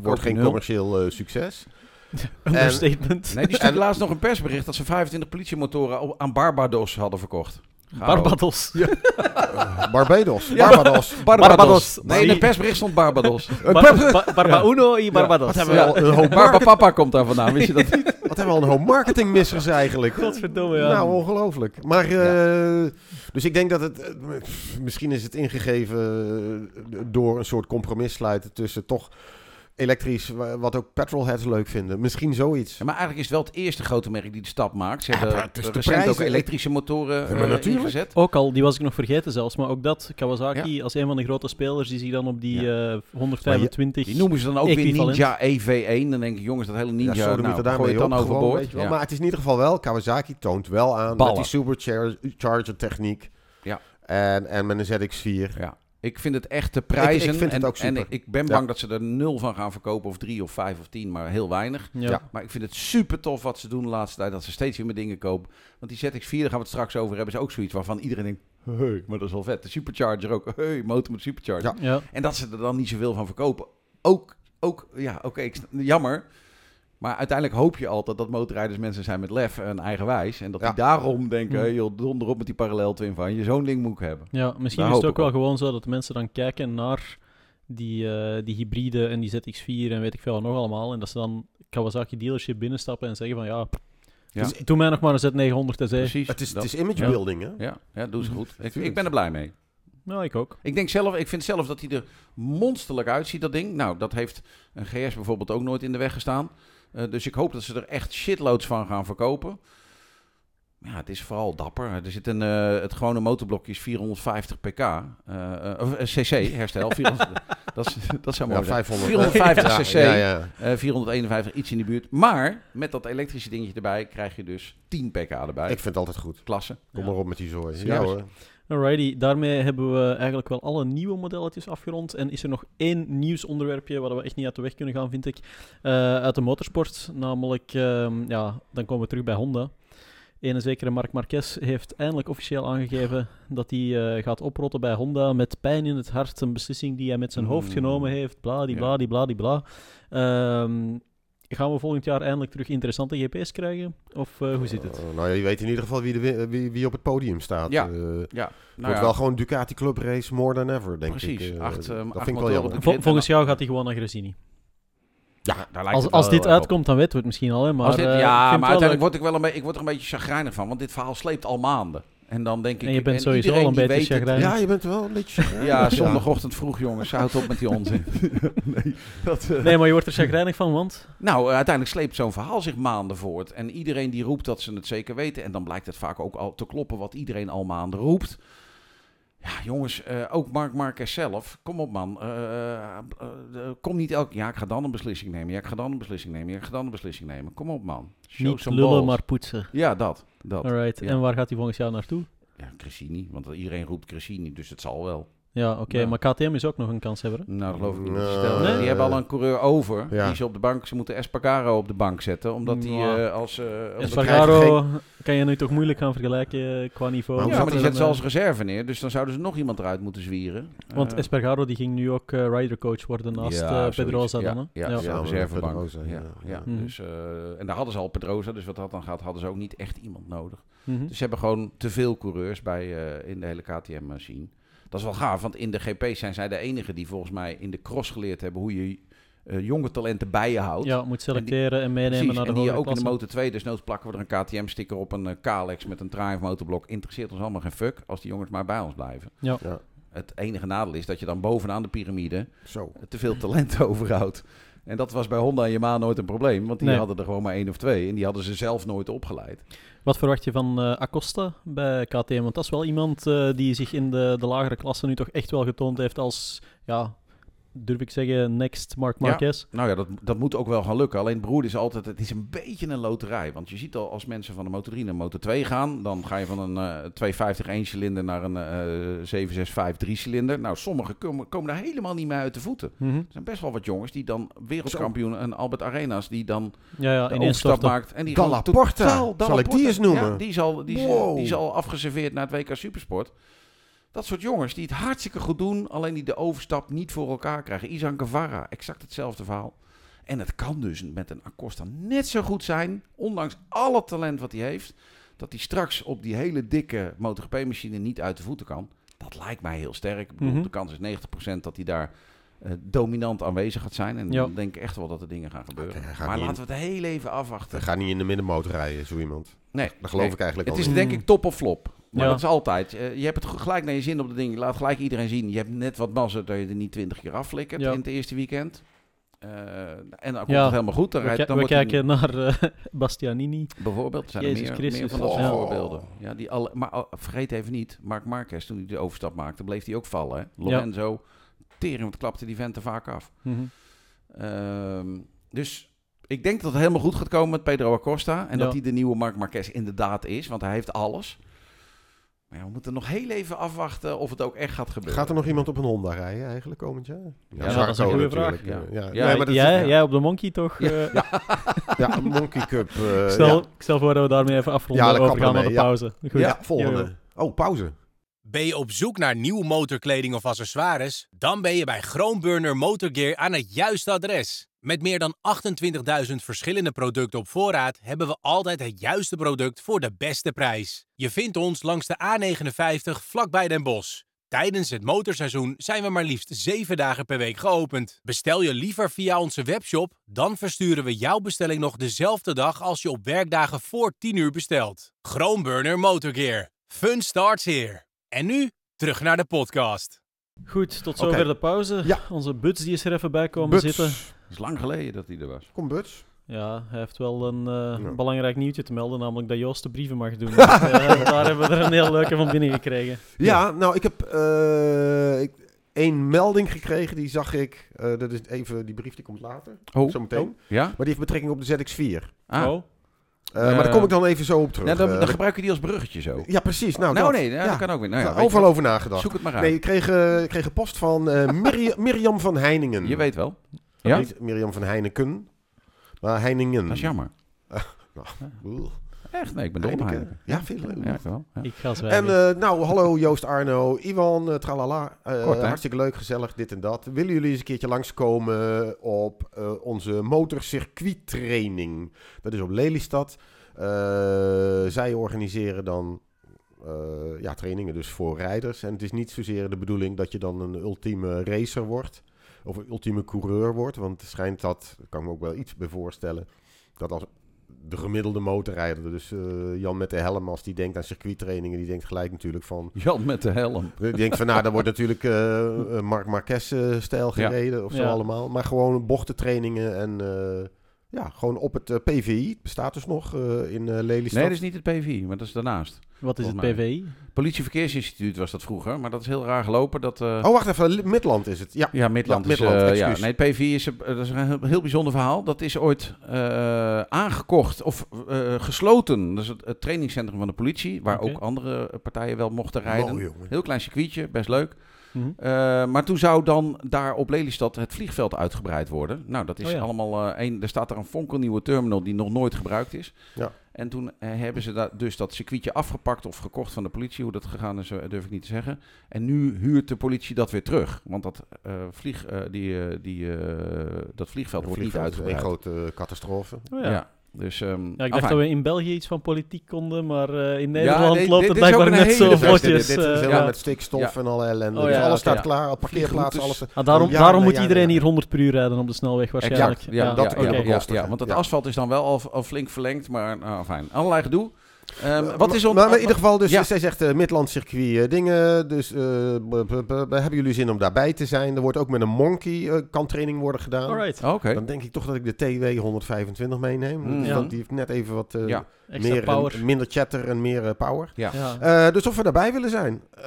wordt geen nul. commercieel eh, succes. Understatement. Nee, die stuurde laatst nog een persbericht dat ze 25 politiemotoren aan Barbados hadden verkocht. Barbados. Barbados, Ja. Barbados. Barbados. Barbados. Nee, in het persbericht stond Barbados. Bar- Ba- Barba Uno y Barbados. Wat hebben we Ja. al een hoop Barbapapa komt daar vandaan, wist je dat niet? Wat hebben we al een hoop marketingmissers eigenlijk. Godverdomme, ja. Nou, ongelooflijk. Maar, eh, dus ik denk dat het, eh, misschien is het ingegeven eh, door een soort compromis sluiten tussen toch elektrisch, wa- wat ook petrolheads leuk vinden. Misschien zoiets. Ja, maar eigenlijk is het wel het eerste grote merk die de stap maakt. Ze Ja, hebben de recent ook elektrische motoren Ja, eh, ingezet. Ook al, die was ik nog vergeten zelfs, maar ook dat, Kawasaki als een van de grote spelers, die zich dan op die eh, 125... Die noemen ze dan ook weer. Ninja EV1. Dan denk ik, jongens, dat hele Ninja, ja, nou, er daarmee gooi het dan op, overboord. je. Ja. Maar het is in ieder geval wel, Kawasaki toont wel aan Ballen. met die supercharger techniek. Ja. En, en met een ZX4. Ja. Ik vind het echt te prijzen. Ik- ik vind het en, ook super. En ik, ik ben Ja. bang dat ze er nul van gaan verkopen. Of drie of vijf of tien, maar heel weinig. Ja. Ja. Maar ik vind het super tof wat ze doen de laatste tijd. Dat ze steeds weer met dingen kopen. Want die ZX4, daar gaan we het straks over hebben, is ook zoiets waarvan iedereen denkt... Hey, maar dat is wel vet. De supercharger ook. Hey, motor met supercharger. Ja. Ja. En dat ze er dan niet zoveel van verkopen. Ook, ook ja, oké, jammer. Maar uiteindelijk hoop je altijd dat motorrijders mensen zijn met lef en eigenwijs. En dat Ja. die daarom denken, hey, joh, donder op met die parallel twin van je. Zo'n ding moet ik hebben. Ja, misschien Daar is het ook wel gewoon zo dat de mensen dan kijken naar die, eh, die hybride en die ZX4 en weet ik veel wat nog allemaal. En dat ze dan Kawasaki dealership binnenstappen en zeggen van ja, Ja. dus doe mij nog maar een Z900 TC. Precies. Het is, dat- het is image Ja. building, hè? Ja, ja, doen ze goed. Ik, ik ben er blij mee. Nou, ik ook. Ik denk zelf, ik vind zelf dat hij er monsterlijk uitziet, dat ding. Nou, dat heeft een GS bijvoorbeeld ook nooit in de weg gestaan. Eh, dus ik hoop dat ze er echt shitloads van gaan verkopen. Ja, het is vooral dapper. Er zit een, eh, het gewone motorblokje is 450 pk. eh, eh, of eh, cc, herstel. 400, dat, is, dat zou mooi Ja, zijn. 500. 450 Ja, cc. Ja, ja. Eh, 451, iets in de buurt. Maar met dat elektrische dingetje erbij krijg je dus 10 pk erbij. Ik vind het altijd goed. Klasse. Kom Ja. maar op met die zooi. Ja, hoor. Alrighty, daarmee hebben we eigenlijk wel alle nieuwe modelletjes afgerond. En is er nog één nieuwsonderwerpje waar we echt niet uit de weg kunnen gaan, vind ik. Eh, uit de motorsport. Namelijk, ehm, ja, dan komen we terug bij Honda. Ene zekere Marc Marquez heeft eindelijk officieel aangegeven dat hij eh, gaat oprotten bij Honda met pijn in het hart. Een beslissing die hij met zijn hoofd Mm. genomen heeft. Ja. die bla, die bla. Ehm, gaan we volgend jaar eindelijk terug interessante GP's krijgen? Of eh, hoe zit het? Eh, nou ja, je weet in ieder geval wie, de, wi- wie, wie op het podium staat. Ja. Eh, Ja, het nou wordt ja, wel gewoon Ducati Club Race more than ever, denk Precies. ik. Acht, ehm, dat acht vind ik wel jammer. Vol- volgens En jou gaat hij gewoon naar Gresini. Ja, daar lijkt Als, het als dit op. uitkomt, dan weten we het misschien al. Hè, maar, Als dit- eh, ik ja, maar uiteindelijk word ik, wel een beetje, ik word er een beetje chagrijnig van, want dit verhaal sleept al maanden. En dan denk ik... En je bent sowieso al een beetje chagrijnig. Ja, je bent wel een beetje... Ja, zondagochtend vroeg jongens, houd op met die onzin. nee, dat, eh, Nee, maar je wordt er chagrijnig van, want... Nou, eh, uiteindelijk sleept zo'n verhaal zich maanden voort. En iedereen die roept dat ze het zeker weten. En dan blijkt het vaak ook al te kloppen wat iedereen al maanden roept. Ja, jongens, eh, ook Mark Marquez zelf. Kom op, man. Eh, eh, eh, kom niet elk... Ja, ik ga dan een beslissing nemen. Ja, ik ga dan een beslissing nemen. Ja, ik ga dan een beslissing nemen. Kom op, man. Show Niet lullen, balls. maar poetsen. Ja, dat. Dat. Alright. Ja. En waar gaat hij volgend jaar naartoe? Ja, Cressini. Want iedereen roept Cressini, dus het zal wel. Ja, oké. Ja. maar KTM is ook nog een kanshebber. hè? Nou, dat geloof ik niet. Nee. Nee? Die hebben al een coureur over. Ja. Die ze op de bank... Ze moeten Espargaro op de bank zetten. Omdat die Ja. eh, als... eh, omdat- Espargaro kan je nu toch moeilijk gaan vergelijken eh, qua niveau. Maar Ja, maar die zetten ze als eh, reserve neer. Dus dan zouden ze nog iemand eruit moeten zwieren. Want Eh, Espargaro die ging nu ook eh ridercoach worden naast eh. Pedrosa ja, dan. Hè? Ja, Ja. reservebank. Ja, ja. ja. Mhm. Dus, eh, en daar hadden ze al Pedrosa. Dus wat dat dan gaat, hadden ze ook niet echt iemand nodig. Mhm. Dus ze hebben gewoon te veel coureurs bij, eh, in de hele KTM-machine. Dat is wel gaaf, want in de GP's zijn zij de enigen die volgens mij in de cross geleerd hebben hoe je eh, jonge talenten bij je houdt. Ja, moet selecteren en, meenemen Precies, naar de en die ook in de. Motor 2, dus noods plakken we er een KTM-sticker op, een eh, Kalex met een Triumph motorblok. Interesseert ons allemaal geen fuck, als die jongens maar bij ons blijven. Ja. Ja. Het enige nadeel is dat je dan bovenaan de piramide Zo. te veel talent overhoudt. En dat was bij Honda en Yamaha nooit een probleem, want die Nee. hadden er gewoon maar één of twee. En die hadden ze zelf nooit opgeleid. Wat verwacht je van eh, Acosta bij KTM? Want dat is wel iemand eh, die zich in de, de lagere klasse nu toch echt wel getoond heeft als, ja, durf ik zeggen, next Mark Marquez. Nou ja, dat, dat moet ook wel gaan lukken. Alleen broer is altijd, het is een beetje een loterij. Want je ziet al als mensen van de Motor 3 naar Motor 2 gaan, dan ga je van een eh 250 1 cilinder naar een eh 765 3 cilinder. Nou, sommigen komen, komen daar helemaal niet meer uit de voeten. Mhm. Er zijn best wel wat jongens die dan wereldkampioen en Albert Arenas die dan Ja, ja, de overstap storten. maakt. En die Dalla Porta. totaal- Zal ik die eens noemen? Ja, die is al, die is, Wow. die is al afgeserveerd naar het WK Supersport. Dat soort jongens die het hartstikke goed doen, alleen die de overstap niet voor elkaar krijgen. Isan Guevara, exact hetzelfde verhaal. En het kan dus met een Acosta net zo goed zijn, ondanks alle talent wat hij heeft, dat hij straks op die hele dikke MotoGP-machine niet uit de voeten kan. Dat lijkt mij heel sterk. Ik bedoel, Mhm. de kans is 90% dat hij daar eh, dominant aanwezig gaat zijn. En Ja. dan denk ik echt wel dat er dingen gaan gebeuren. Maar laten we het heel even afwachten. We gaan niet in de middenmotor rijden, zo iemand. Nee, Dat geloof nee. ik eigenlijk Het al is niet. denk ik top of flop. Maar Ja. dat is altijd. Eh, je hebt het gelijk naar je zin op de ding. Je laat gelijk iedereen zien. Je hebt net wat mazzel dat je er niet twintig keer afflikkert Ja. in het eerste weekend. Eh, en dan komt Ja. het helemaal goed. Dan We, dan we kijken naar eh, Bastianini. Bijvoorbeeld, er zijn er Jezus meer, Christus. meer van dat soort voorbeelden. Ja, die alle, maar oh, vergeet even niet, Mark Marquez, toen hij de overstap maakte, bleef hij ook vallen. Hè? Lorenzo, tering, wat klapte die vent er vaak af. Mhm. Ehm, dus ik denk dat het helemaal goed gaat komen met Pedro Acosta. En dat hij de nieuwe Mark Marquez inderdaad is, want hij heeft alles. Maar ja, we moeten nog heel even afwachten of het ook echt gaat gebeuren. Gaat er nog iemand op een Honda rijden eigenlijk komend jaar? Ja, dat is een goede natuurlijk. vraag. Ja. Ja. Ja. Ja, maar is- jij, ja. jij op de Monkey toch? Ja. eh, Ja, Monkey Cup. eh, ik, stel, ja. ik stel voor dat we daarmee even afronden Ja, kappen naar de pauze. Goed. Ja, volgende. Oh, pauze. Ben je op zoek naar nieuwe motorkleding of accessoires? Dan ben je bij Groenburner Motorgear aan het juiste adres. Met meer dan 28.000 verschillende producten op voorraad hebben we altijd het juiste product voor de beste prijs. Je vindt ons langs de A59 vlakbij Den Bosch. Tijdens het motorseizoen zijn we maar liefst 7 dagen per week geopend. Bestel je liever via onze webshop, dan versturen we jouw bestelling nog dezelfde dag als je op werkdagen voor 10 uur bestelt. Groenburner Motorgear. Fun starts here. En nu terug naar de podcast. Goed, tot zover Oké. de pauze. Ja. Onze Buts die is er even bij komen Buts. zitten. Het is lang geleden dat hij er was. Kom, Buts. Ja, hij heeft wel een eh, Ja. belangrijk nieuwtje te melden, namelijk dat Joost de brieven mag doen. Dus, eh, daar hebben we er een heel leuke van binnen gekregen. Ja, nou, ik heb eh, ik, één melding gekregen. Die zag ik. eh, dat is even, die brief die komt later. Oh, Zometeen. ja? Maar die heeft betrekking op de ZX4. Ah. Oh, Eh, maar daar Eh, kom ik dan even zo op terug. Nou, dan, Eh, dan gebruik je die als bruggetje zo. ja, precies. Nou, Nou, dat. nee, Ja. dat kan ook weer. Nou, ja, overal over nagedacht. Zoek het maar uit. Nee, ik kreeg, eh, ik kreeg een post van eh, Mirja- Mirjam van Heiningen. Je weet wel. Ja? Niet Mirjam van Heineken, maar Heiningen. Dat is jammer. Echt? Nee, ik ben dol op Heineken. Heineken. Ja, veel leuk. Ja, ik wel. Ja. ik ga En zwijgen. eh, nou, hallo Joost Arno, Iwan, eh, tralala. Eh, Kort, hartstikke leuk, gezellig, dit en dat. Willen jullie eens een keertje langskomen op eh, onze motorcircuittraining? Dat is op Lelystad. Eh, zij organiseren dan eh, ja, trainingen dus voor rijders. En het is niet zozeer de bedoeling dat je dan een ultieme racer wordt. Of een ultieme coureur wordt. Want het schijnt dat, kan ik me ook wel iets bij voorstellen, dat als de gemiddelde motorrijder, dus eh, Jan met de helm, als die denkt aan circuittrainingen, die denkt gelijk natuurlijk van... Jan met de helm. Die denkt van, nou, daar wordt natuurlijk eh, eh, Marc Marquez-stijl Ja. gereden of zo Ja. allemaal. Maar gewoon bochtentrainingen en eh, ja, gewoon op het eh, PVI. Het bestaat dus nog eh, in eh Lelystad. Nee, dat is niet het PVI, maar dat is daarnaast. Wat is het. PVI? Politieverkeersinstituut was dat vroeger, maar dat is heel raar gelopen. Dat, eh, Oh, wacht even, Midland is het. Ja, Ja, Midland. Ja, is, Midland, ja, excuus. nee, het PVI is, een- dat is een heel, heel bijzonder verhaal. Dat is ooit eh, aangekocht of eh, gesloten. Dat is het, het trainingscentrum van de politie, waar ook andere partijen wel mochten rijden. Mooi, jongen. Heel klein circuitje, best leuk. Mhm. Eh, maar toen zou dan daar op Lelystad het vliegveld uitgebreid worden. Nou, dat is Oh ja. allemaal eh één. Er staat daar een fonkelnieuwe terminal die nog nooit gebruikt is. Ja. En toen eh, hebben ze da- dus dat circuitje afgepakt of gekocht van de politie. Hoe dat gegaan is, eh, durf ik niet te zeggen. En nu huurt de politie dat weer terug. Want dat, eh, vlieg, eh, die, eh, die, eh, dat vliegveld wordt niet is uitgebreid. Een grote eh, catastrofe. Oh, ja. ja. Dus, ehm, Ja, ik dacht afijn. dat we in België iets van politiek konden, maar eh, in Nederland nee, loopt het blijkbaar net zo vlotjes. Dit, dit is eh, helemaal ja. met stikstof Ja. en alle ellende. Oh, dus ja, alles staat ja. klaar, parkeerplaatsen, alles. Ah, daarom Ja, daarom moet iedereen hier 100 per uur rijden op de snelweg waarschijnlijk. Exact, ja, dat ja, ja, ja, bekostigen. ja, want het Ja. asfalt is dan wel al, al flink verlengd, maar nou, fijn. Allerlei gedoe. Ehm, wat is maar, ons... maar in ieder geval, dus Ja. zij zegt eh Midland circuit eh, dingen. Dus eh, b- b- b- hebben jullie zin om daarbij te zijn? Er wordt ook met een monkey eh, kan training worden gedaan. Alright, Oh, Oké. Dan denk ik toch dat ik de TW 125 meeneem. Mm. Dus Ja. die heeft net even wat eh, Ja. meer, power. minder chatter en meer eh, power. Ja. Ja. Eh, dus of we daarbij willen zijn. Eh,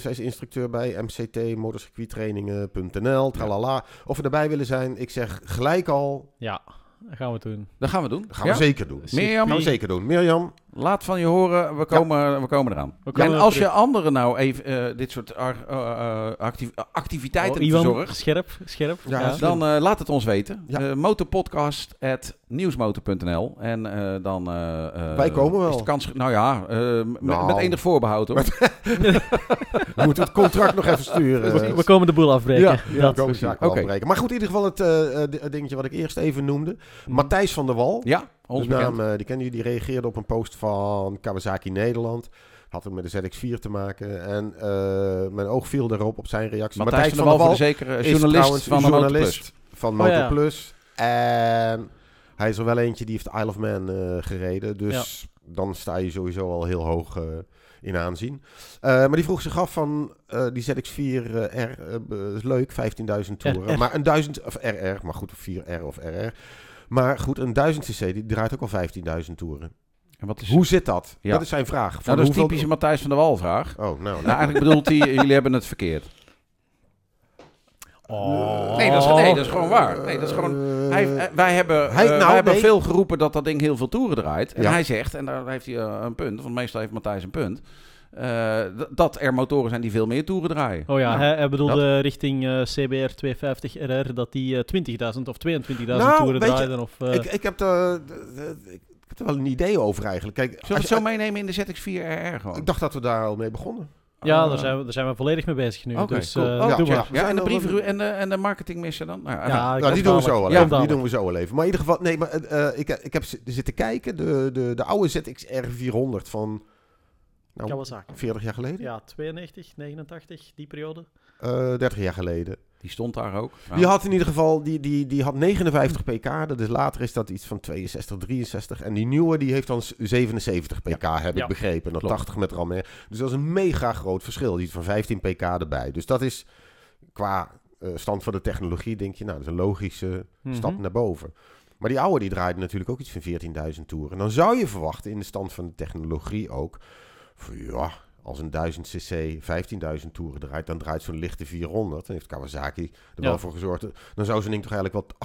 zij is instructeur bij MCT, motorcircuittrainingen.nl, tralala. Of we daarbij willen zijn, ik zeg gelijk al, ja, dat gaan we doen. Dat gaan we doen. dat gaan Ja? we zeker doen. Mirjam, gaan we zeker doen. Mirjam, laat van je horen. We komen, we komen eraan. We komen en als terug. je anderen nou even eh, dit soort ar- eh, eh, actief- activiteiten Oh, verzorgt, scherp, scherp. Ja, Ja, slim. dan eh, laat het ons weten. Ja. Motorpodcast at nieuwsmotor.nl En eh, dan... eh, eh, Wij komen wel. Is de kans, nou ja, eh, m- Nou. met enig voorbehoud hoor. we moeten het contract nog even sturen. we, we komen de boel afbreken. Ja, Ja, dat. komen de zaak afbreken. Maar goed, in ieder geval het di- dingetje wat ik eerst even noemde. Mhm. Matthijs van der Wal. Ja, ons bekend. naam, eh, die kennen jullie, die reageerde op een post van Kawasaki Nederland. Had het met de ZX4 te maken. En eh, mijn oog viel daarop op zijn reactie. Matthijs van der Wal, voor de zekere is journalist trouwens van een de journalist Motorplus. van Oh, ja. Motorplus. En hij is er wel eentje die heeft Isle of Man eh, gereden. Dus dan sta je sowieso al heel hoog eh, in aanzien. Eh, maar die vroeg zich af van eh, die ZX4 eh, R eh, is leuk, 15.000 toeren. Maar een 1000 of RR, maar goed, of 4R of RR. Maar goed, een 1000 cc die draait ook al 15.000 toeren. En wat is... Hoe zit dat? Ja. Dat is zijn vraag. Van Nou, dat is hoeveel- typische Matthijs van der Wal vraag. Oh, nou, Nou, eigenlijk bedoelt hij, jullie hebben het verkeerd. Oh. Nee, dat is, nee, dat is gewoon waar. Nee, dat is gewoon... Eh, Hij, wij hebben, hij- eh, nou, wij hebben nee. veel geroepen dat dat ding heel veel toeren draait. En Ja. hij zegt, en daar heeft hij eh, een punt, want meestal heeft Matthijs een punt, dat er motoren zijn die veel meer toeren draaien. Oh ja, Nou, hij, hij bedoelde richting eh, CBR 250 RR dat die eh, 20.000 of 22.000 Nou, toeren weet je, draaiden. Of, eh, ik, ik, heb er, de- de- ik heb er wel een idee over eigenlijk. Kijk, Zullen we het je- zo meenemen in de ZX4RR gewoon? ik dacht dat we daar al mee begonnen. ja, Ah. daar zijn, we, daar zijn we volledig mee bezig nu. Oké, dus cool. eh, Oh, doe ja. maar. Ja, en de brieven en de, en de marketingmissen dan? Nou, ja, nou, Nou, die doen we zo wel Ja, even. Die doen we zo wel even. Maar in ieder geval, nee, maar eh, ik, ik heb zitten kijken. De, de, de oude ZXR 400 van nou, Kawasaki. 40 jaar geleden. Ja, 92, 89, die periode. Eh, 30 jaar geleden. Die stond daar ook. Nou, Die had in ieder geval die, die, die had 59 pk. Dat is, later is dat iets van 62, 63. En die nieuwe die heeft dan s- 77 pk, heb Ja. ik begrepen. En dan Klopt. 80 met RAM. hè. Dus dat is een mega groot verschil. Die is van 15 pk erbij. Dus dat is qua eh, stand van de technologie, denk je, nou, dat is een logische Mhm. stap naar boven. Maar die oude die draaide natuurlijk ook iets van 14.000 toeren. En dan zou je verwachten in de stand van de technologie ook... Ja, als een 1000 cc 15.000 toeren draait, dan draait zo'n lichte 400. Dan heeft Kawasaki er Ja. wel voor gezorgd. Dan zou zo'n ding toch eigenlijk wel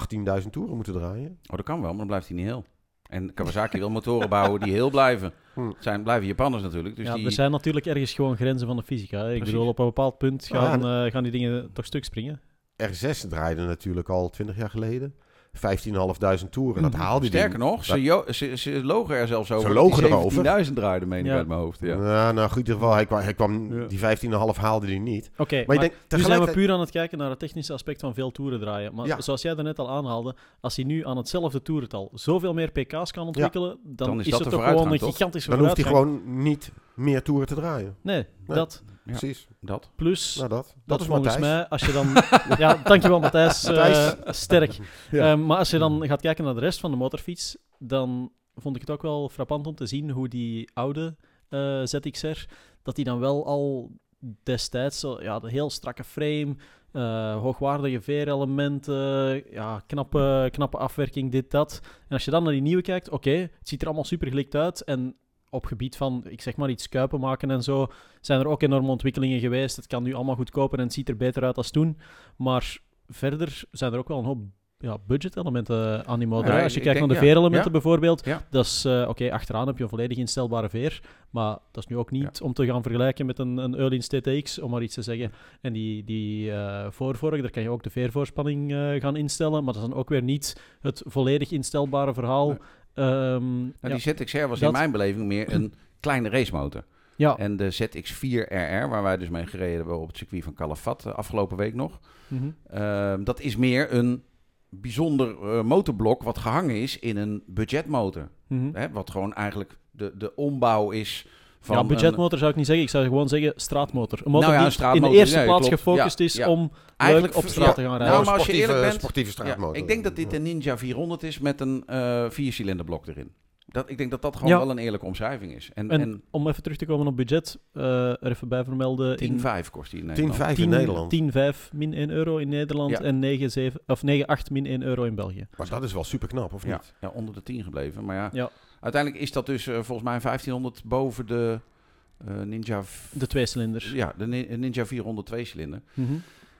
18.000 toeren moeten draaien? Oh, dat kan wel, maar dan blijft hij niet heel. En Kawasaki wil motoren bouwen die heel blijven. Hm. Het zijn, blijven Japanners natuurlijk. Dus ja, die, er zijn natuurlijk ergens gewoon grenzen van de fysica. hè. Ik Precies. bedoel, op een bepaald punt Ja, gaan, eh, gaan die dingen toch stuk springen. R6 draaide natuurlijk al 20 jaar geleden. 15.500 toeren. Dat Mhm. haalde die Sterker nog, ze, jo- ze, ze logen er zelfs over. Ze logen erover. 17.000 draaide, meen ik Ja. uit mijn hoofd. Ja. Ja, nou goed, in ieder geval, hij kwam, hij kwam Ja. die 15,5 haalde hij niet. Oké, Maar, maar, je denkt, nu zijn we puur aan het kijken naar het technische aspect van veel toeren draaien. Maar Ja. zoals jij daarnet al aanhaalde, als hij nu aan hetzelfde toerental zoveel meer pk's kan ontwikkelen, dan, Dan is is, dat het toch gewoon een gigantische Dan hoeft hij gewoon niet meer toeren te draaien. Nee, Nee. dat. Ja. Precies. Dat. Plus, Nou, dat. Dat, dat is volgens Matthijs. mij, als je dan... ja, dankjewel Matthijs. eh, sterk. Ja. Ehm, maar als je dan gaat kijken naar de rest van de motorfiets, dan vond ik het ook wel frappant om te zien hoe die oude eh, ZXR, dat die dan wel al destijds, zo, ja, de heel strakke frame, eh, hoogwaardige veerelementen, ja, knappe, knappe afwerking, dit, dat. En als je dan naar die nieuwe kijkt, oké, het ziet er allemaal super gelikt uit en op gebied van, ik zeg maar, iets kuipen maken en zo, zijn er ook enorme ontwikkelingen geweest. Het kan nu allemaal goedkoper en het ziet er beter uit als toen. Maar verder zijn er ook wel een hoop ja, budget-elementen aan die motor. Ja, als je kijkt denk- naar de veerelementen ja. bijvoorbeeld, dat is, eh, oké, achteraan heb je een volledig instelbare veer, maar dat is nu ook niet om te gaan vergelijken met een, een Öhlins TTX, om maar iets te zeggen. En die, die eh voorvork, daar kan je ook de veervoorspanning eh, gaan instellen, maar dat is dan ook weer niet het volledig instelbare verhaal. Nee. Ehm, Nou, ja. Die ZXR was Dat- in mijn beleving meer een kleine racemotor. ja. En de ZX4RR, waar wij dus mee gereden hebben op het circuit van Calafat eh, afgelopen week nog. Mhm. ehm, dat is meer een bijzonder eh, motorblok wat gehangen is in een budgetmotor. Mhm. Hè, wat gewoon eigenlijk de, de ombouw is van... ja, een- budgetmotor zou ik niet zeggen. Ik zou gewoon zeggen straatmotor. Een motor Nou ja, een die in de eerste plaats klopt. gefocust Ja, is ja. om Eigenlijk leuk op straat ja. te gaan Nou, rijden. maar als je sportieve, eerlijk bent- sportieve Ja, straatmotor. ik denk dat dit een Ninja 400 is met een eh viercilinderblok erin. Dat, ik denk dat dat gewoon Ja. wel een eerlijke omschrijving is. En, En, en, om even terug te komen op budget, eh, er even bij vermelden. 10,5 kost die in 10,5 Nederland. in Nederland. 10,5 min 1 euro in Nederland Ja. en 9,7 of 9,8 min 1 euro in België. Maar dat is wel super knap, of Ja, niet? ja, onder de 10 gebleven. Maar ja, Ja. Uiteindelijk is dat dus eh, volgens mij 1500 boven de eh, Ninja... De twee cilinders. Ja, de Ni- Ninja 400 2-cilinder. Mhm.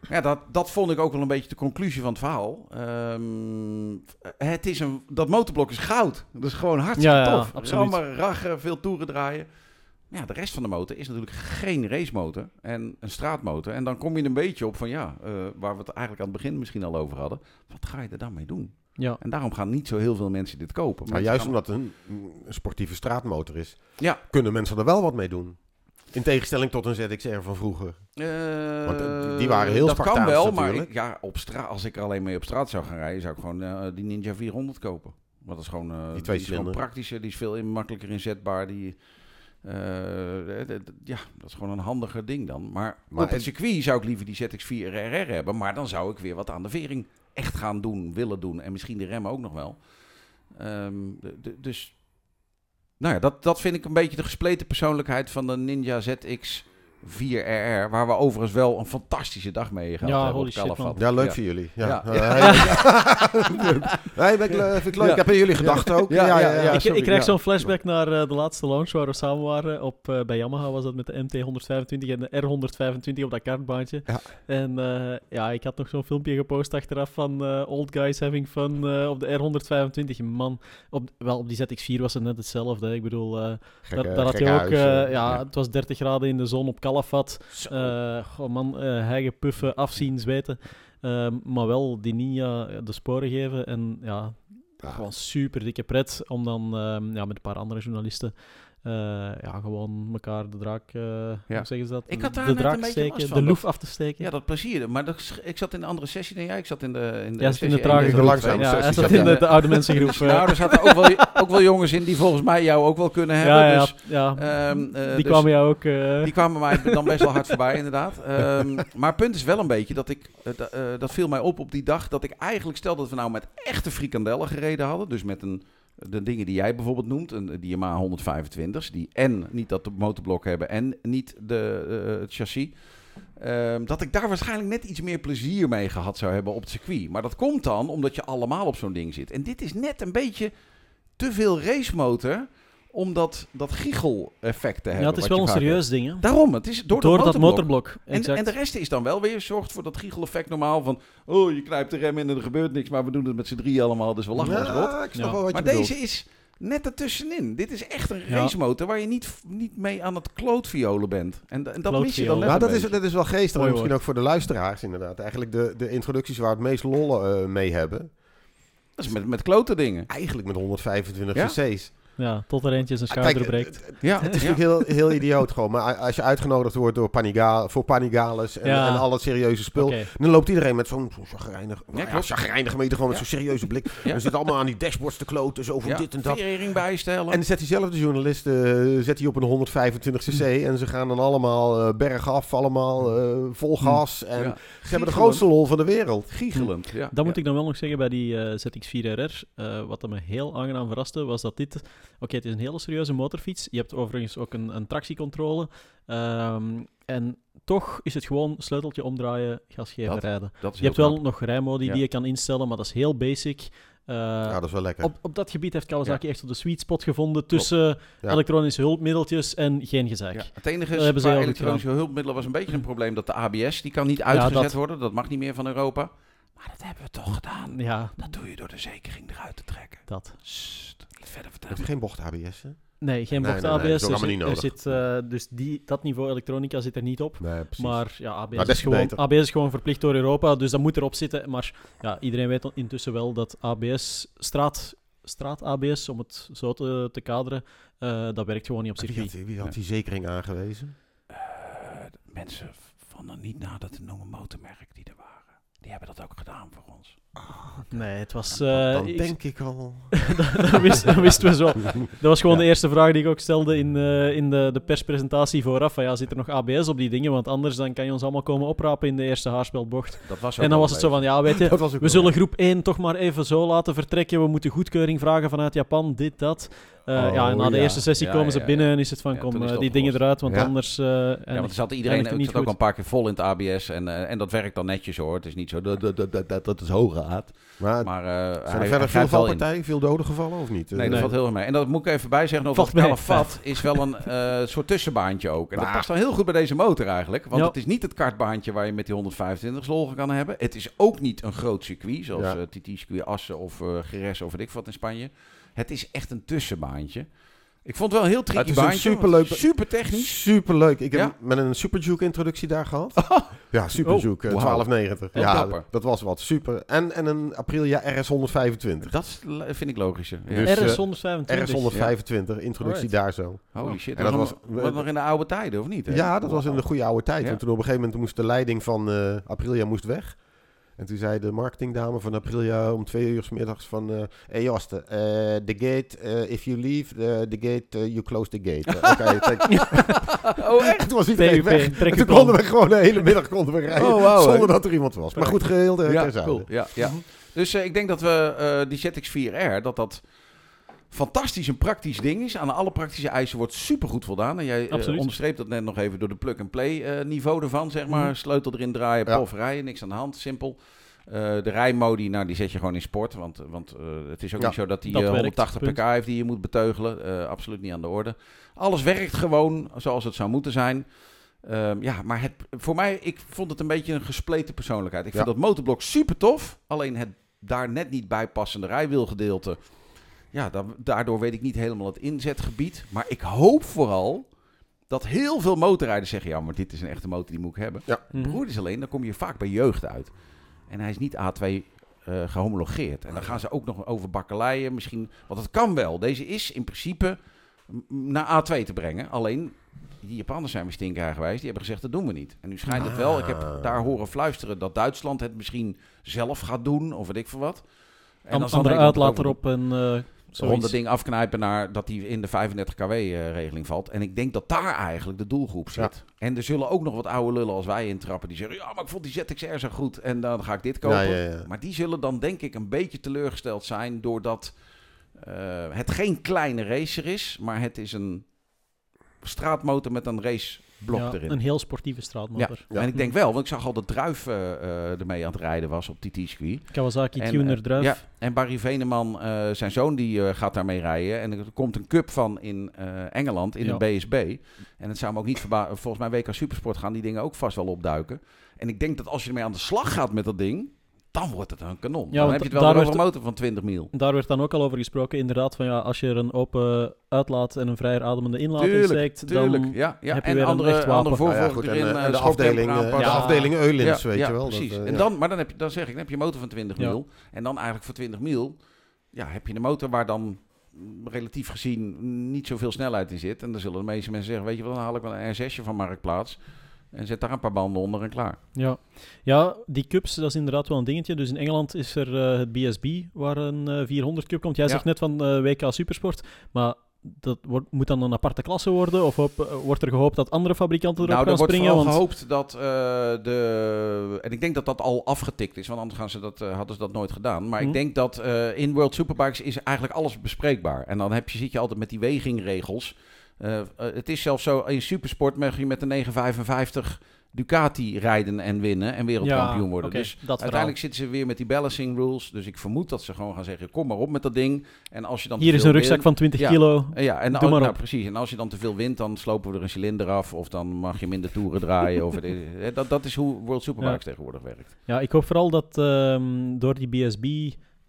Ja, dat, dat vond ik ook wel een beetje de conclusie van het verhaal. Ehm, het is een, dat motorblok is goud. Dat is gewoon hartstikke Ja, ja, tof. absoluut. Allemaal raggen, veel toeren draaien. Ja, de rest van de motor is natuurlijk geen racemotor en een straatmotor. En dan kom je een beetje op van ja, eh, waar we het eigenlijk aan het begin misschien al over hadden. Wat ga je er dan mee doen? Ja. En daarom gaan niet zo heel veel mensen dit kopen. Maar juist gaan- omdat het een, een sportieve straatmotor is, Ja. kunnen mensen er wel wat mee doen. In tegenstelling tot een ZXR van vroeger. Eh, Want, eh, die waren heel Dat kan Spartaans wel, maar natuurlijk. ik, ja, op straat, als ik er alleen mee op straat zou gaan rijden, zou ik gewoon eh, die Ninja 400 kopen. Want dat is gewoon, eh, die is gewoon praktischer, die is veel in- makkelijker inzetbaar. Die, eh, ja, dat is gewoon een handiger ding dan. Maar, Maar op het circuit zou ik liever die ZX4 RR hebben. Maar dan zou ik weer wat aan de vering echt gaan doen, willen doen. En misschien de remmen ook nog wel. Ehm, dus, nou ja, dat, dat vind ik een beetje de gespleten persoonlijkheid van de Ninja ZX 4RR. Waar we overigens wel een fantastische dag mee gehad Ja, hebben holy op Calafat. man. Ja, leuk Ja. voor jullie. Ja. Ja. Ja. nee, ik, vind ik leuk. Ja. Ik heb aan jullie gedacht ook. Ja, Ja, ja, ja, ja. ik, ik krijg Ja. zo'n flashback naar eh, de laatste launch waar we samen waren. Op, eh, bij Yamaha was dat met de MT-125 en de R125 op dat kartbaantje. Ja. En eh, ja, ik had nog zo'n filmpje gepost achteraf van eh, old guys having fun eh, op de R125. Man, op, wel, op die ZX4 was het net hetzelfde. Ik bedoel, eh, daar, daar had je ook... eh, huis, eh, ja, het was 30 graden in de zon op Calafat. Eh goh man, eh hijgen, puffen, afzien, zweten. Ehm, maar wel die Ninja de sporen geven. En ja, Ja. gewoon super dikke pret om dan ehm, ja, met een paar andere journalisten eh, ja, gewoon elkaar de draak, eh hoe zeggen ze dat? Ik had daar de net draak een steken, van, de loef af te steken. Ja, dat plezier. Maar dat, ik zat in een andere sessie dan jij. Ik zat in de, in de Ja, zat in de sessie trage de langzame ja, sessies, zat ja. in de, de oude mensengroep. eh. Nou, er zaten ook wel, ook wel jongens in die volgens mij jou ook wel kunnen hebben. ja, ja, dus, ja. ehm, eh, die dus kwamen jou ook... eh, die kwamen mij dan best wel hard voorbij, inderdaad. Ehm, maar het punt is wel een beetje dat ik... da- dat viel mij op op die dag dat ik eigenlijk... Stel dat we nou met echte frikandellen gereden hadden. Dus met een, de dingen die jij bijvoorbeeld noemt. Een, die Yamaha 125's. Die en niet dat motorblok hebben en niet de, eh, het chassis. Ehm, dat ik daar waarschijnlijk net iets meer plezier mee gehad zou hebben op het circuit. Maar dat komt dan omdat je allemaal op zo'n ding zit. En dit is net een beetje te veel racemotor om dat, dat giechel-effect te hebben. ja, het is wel een serieus ding, hè? Daarom, het is door, Door dat motorblok. motorblok. En, en de rest is dan wel weer, zorgt voor dat giecheleffect normaal van... Oh, je knijpt de rem in en er gebeurt niks, maar we doen het met z'n drie allemaal, dus we lachen als rot. Ja, ik snap Ja. wel wat Maar je deze is net ertussenin. Dit is echt een Ja. racemotor waar je niet, niet mee aan het klootviolen bent. En, en dat mis je dan net Nou, dat is, dat is wel geestig. Misschien woord. ook voor de luisteraars inderdaad. Eigenlijk de, de introducties waar we het meest lollen eh, mee hebben. Dat is met, met klote dingen. Eigenlijk met 125 Ja? cc's. Ja, tot er eentje zijn Ah, schouder kijk, breekt. het- Ja, Het is ja. natuurlijk heel, heel idioot gewoon. Maar als je uitgenodigd wordt door Paniga voor Panigales en, Ja. en al het serieuze spul. Dan loopt iedereen met zo'n zo chagrijnig, nou ja, klopt. chagrijnig meter gewoon met zo'n serieuze blik. Ja. En zit allemaal aan die dashboards te kloten, zo van Ja, dit en dat. Verering bijstellen. En dan zet diezelfde journalist eh, zet hij op een 125 cc en ze gaan dan allemaal eh bergaf, allemaal eh, vol gas. En Ja. ze hebben de grootste lol van de wereld. Giechelend, ja. Dat moet Ja. ik dan wel nog zeggen bij die eh, ZX4RR. eh wat dat me heel aangenaam verraste, was dat dit... Oké, het is een hele serieuze motorfiets. Je hebt overigens ook een, een tractiecontrole. Ehm, en toch is het gewoon sleuteltje omdraaien, gas geven, Dat rijden. Dat Je hebt wel nog rijmodi Ja. die je kan instellen, maar dat is heel basic. Eh, ja, dat is wel lekker. op, op dat gebied heeft Kawasaki echt de sweet spot gevonden tussen Ja. elektronische hulpmiddeltjes en geen gezeik. Ja, het enige is, hebben ze elektronische hulpmiddelen was een beetje een probleem dat de ABS, die kan niet uitgezet dat. worden. Dat mag niet meer van Europa. Maar dat hebben we toch gedaan. Ja, Dat doe je door de zekering eruit te trekken. dat. Sst, verder Heb je geen bocht ABS? Hè? Nee, geen Nee, bocht nee, nee, ABS. er allemaal zit- niet er nodig. zit, eh, dus die, dat niveau elektronica zit er niet op. Nee, precies. Maar ja, ABS, Maar is gewoon, beter. ABS is gewoon verplicht door Europa, dus dat moet erop zitten. Maar ja, iedereen weet intussen wel dat ABS, straat, straat ABS, om het zo te, te kaderen, eh, dat werkt gewoon niet op wie circuit. had, wie had die zekering aangewezen? Eh, mensen van een niet nader te noemen motormerk die er waren. Die hebben dat ook gedaan voor ons. Nee, het was... dan eh, ik- denk ik al. dat, wist, dat wisten we zo. Dat was gewoon Ja. de eerste vraag die ik ook stelde in, eh, in de, de perspresentatie vooraf. Van, ja, zit er nog ABS op die dingen? Want anders dan kan je ons allemaal komen oprapen in de eerste haarspeldbocht. Dat was En dan was het zo van, ja, weet je, Dat we zullen groep 1 toch maar even zo laten vertrekken. We moeten goedkeuring vragen vanuit Japan, dit, dat. Eh, Oh, ja, en na de ja. eerste sessie Ja, komen ze ja. binnen en is het van, Ja, kom, eh, het die dingen eruit, want Ja. anders... eh, Ja, want er zat iedereen, het zat niet ook al een paar keer vol in het ABS en, en dat werkt dan netjes hoor. Het is niet zo dat, dat, dat, dat, dat, dat is. Maar Maar eh, zijn er verder veel valpartijen, veel doden gevallen of niet? Nee, dat valt heel erg mee. En dat moet ik even bij zeggen over Valt het mee. Calafat is wel een eh, soort tussenbaantje ook. En dat past dan heel goed bij deze motor eigenlijk. Want Ja. het is niet het kartbaantje waar je met die 125 lolgen kan hebben. Het is ook niet een groot circuit, zoals Ja. TT-circuit Assen of eh Geres of weet ik wat in Spanje. Het is echt een tussenbaantje. Ik vond het wel een heel tricky Het is een baantje. superleuk- Super technisch. Superleuk. Ik heb Ja? met een Super Juke introductie daar gehad. Ja, Super Oh, eh, wauw. 1290. Heel ja, dapper. dat was wat. Super. En, en een Aprilia RS 125. Dat vind ik logischer. Ja. Dus, eh, RS 125. RS 125, introductie Alright. daar zo. Holy shit. En dat was, was- nog, in de oude tijden, of niet? hè? Ja, dat was in de goede oude tijd. Ja. En toen op een gegeven moment moest de leiding van eh, Aprilia moest weg. En toen zei de marketingdame van Aprilia om twee uur 's middags van... eh hey Joste, eh, the gate, eh, if you leave the, the gate, you close the gate. Oké, Oh, echt? toen was iedereen weg. En toen plan. konden we gewoon de hele middag konden we rijden Oh, zonder dat er iemand was. Maar goed, geheel uh, Ja, terzijde. cool. Ja, ja. Dus eh, ik denk dat we eh, die ZX4R, dat dat fantastisch een praktisch ding is. Aan alle praktische eisen wordt supergoed voldaan. En jij eh, onderstreept dat net nog even door de plug-and-play eh, niveau ervan, zeg maar. Mhm. Sleutel erin draaien, Ja. pof rijden, niks aan de hand, simpel. Eh, de rijmodi, nou, die zet je gewoon in sport. Want, want eh, het is ook Ja, niet zo dat die dat eh, werkt, 180 punt. pk heeft die je moet beteugelen. Eh, absoluut niet aan de orde. Alles werkt gewoon zoals het zou moeten zijn. Ehm, ja, maar het, voor mij, ik vond het een beetje een gespleten persoonlijkheid. Ik vind dat motorblok super tof. Alleen het daar net niet bij passende rijwielgedeelte. Ja, da- daardoor weet ik niet helemaal het inzetgebied. Maar ik hoop vooral dat heel veel motorrijders zeggen... ja, maar dit is een echte motor, die moet ik hebben. Beroerd is alleen, dan kom je vaak bij jeugd uit. En hij is niet A2 eh, gehomologeerd. En dan gaan ze ook nog over bakkeleien misschien... Want het kan wel. Deze is in principe naar A2 te brengen. Alleen, die Japanners zijn weer stinkerijgewijs. Die hebben gezegd, dat doen we niet. En nu schijnt het wel. Ik heb Ah. daar horen fluisteren dat Duitsland het misschien zelf gaat doen. Of weet ik veel wat. En An- dan zal andere uitlaat erop en eh zoiets. Ronde ding afknijpen naar dat hij in de 35 kW-regeling valt. En ik denk dat daar eigenlijk de doelgroep zit. En er zullen ook nog wat oude lullen als wij intrappen. Die zeggen, ja, maar ik vond die ZXR zo goed. En dan ga ik dit kopen. Ja, ja, ja. Maar die zullen dan denk ik een beetje teleurgesteld zijn. Doordat eh, het geen kleine racer is. Maar het is een straatmotor met een Ja, erin. Een heel sportieve straatmotor. Ja. En ik denk wel, want ik zag al dat Druif eh, eh, ermee aan het rijden was op die T-squee. Kawasaki En, Tuner eh, Druif. Ja, en Barry Veneman, zijn zoon, die gaat daarmee rijden. En er komt een cup van in Engeland, in een BSB. En het zou me ook niet verbazen. Volgens mij WK Supersport gaan die dingen ook vast wel opduiken. En ik denk dat als je ermee aan de slag gaat met dat ding, dan wordt het een kanon. Ja, dan want heb je het wel over werd- een motor van 20 mil. Daar werd dan ook al over gesproken, inderdaad, van ja, als je er een open uitlaat en een vrijer ademende inlaat in Tuurlijk, steekt, Tuurlijk, dan... ja. ja. heb je en weer een andere, echt wapen. andere ja, goed, en, erin, eh, eh, en de afdeling, eh, de afdeling Eulins, Ja, weet ja, je wel. precies. Dat, eh, en dan, maar dan, heb je, dan zeg ik, dan heb je een motor van 20 Ja. mil. En dan eigenlijk voor 20 mil ja, heb je een motor waar dan relatief gezien niet zoveel snelheid in zit. En dan zullen de meeste mensen zeggen, weet je wat, dan haal ik wel een R6'je van Marktplaats. En zet daar een paar banden onder en klaar. Ja. ja, die cups, dat is inderdaad wel een dingetje. Dus in Engeland is er eh, het BSB, waar een eh, 400 cup komt. Jij Ja. zegt net van eh, WK Supersport, maar dat wordt, moet dan een aparte klasse worden? Of eh, wordt er gehoopt dat andere fabrikanten erop nou, er gaan wordt springen? vooral Want gehoopt dat eh, de... En ik denk dat dat al afgetikt is, want anders gaan ze dat, eh, hadden ze dat nooit gedaan. Maar Hm. ik denk dat eh, in World Superbikes is eigenlijk alles bespreekbaar. En dan heb je, zit je altijd met die wegingregels. Eh, eh, het is zelfs zo, in supersport mag je met de 955 Ducati rijden en winnen en wereldkampioen Ja, worden. dus uiteindelijk zitten ze weer met die balancing rules. Dus ik vermoed dat ze gewoon gaan zeggen, kom maar op met dat ding. En als je dan Hier is een rugzak wint- van 20 Ja. kilo. Ja, en al- nou, op. precies. En als je dan te veel wint, dan slopen we er een cilinder af. Of dan mag je minder toeren draaien. of, dat, dat is hoe World Superbikes tegenwoordig werkt. Ja, ik hoop vooral dat ehm, door die BSB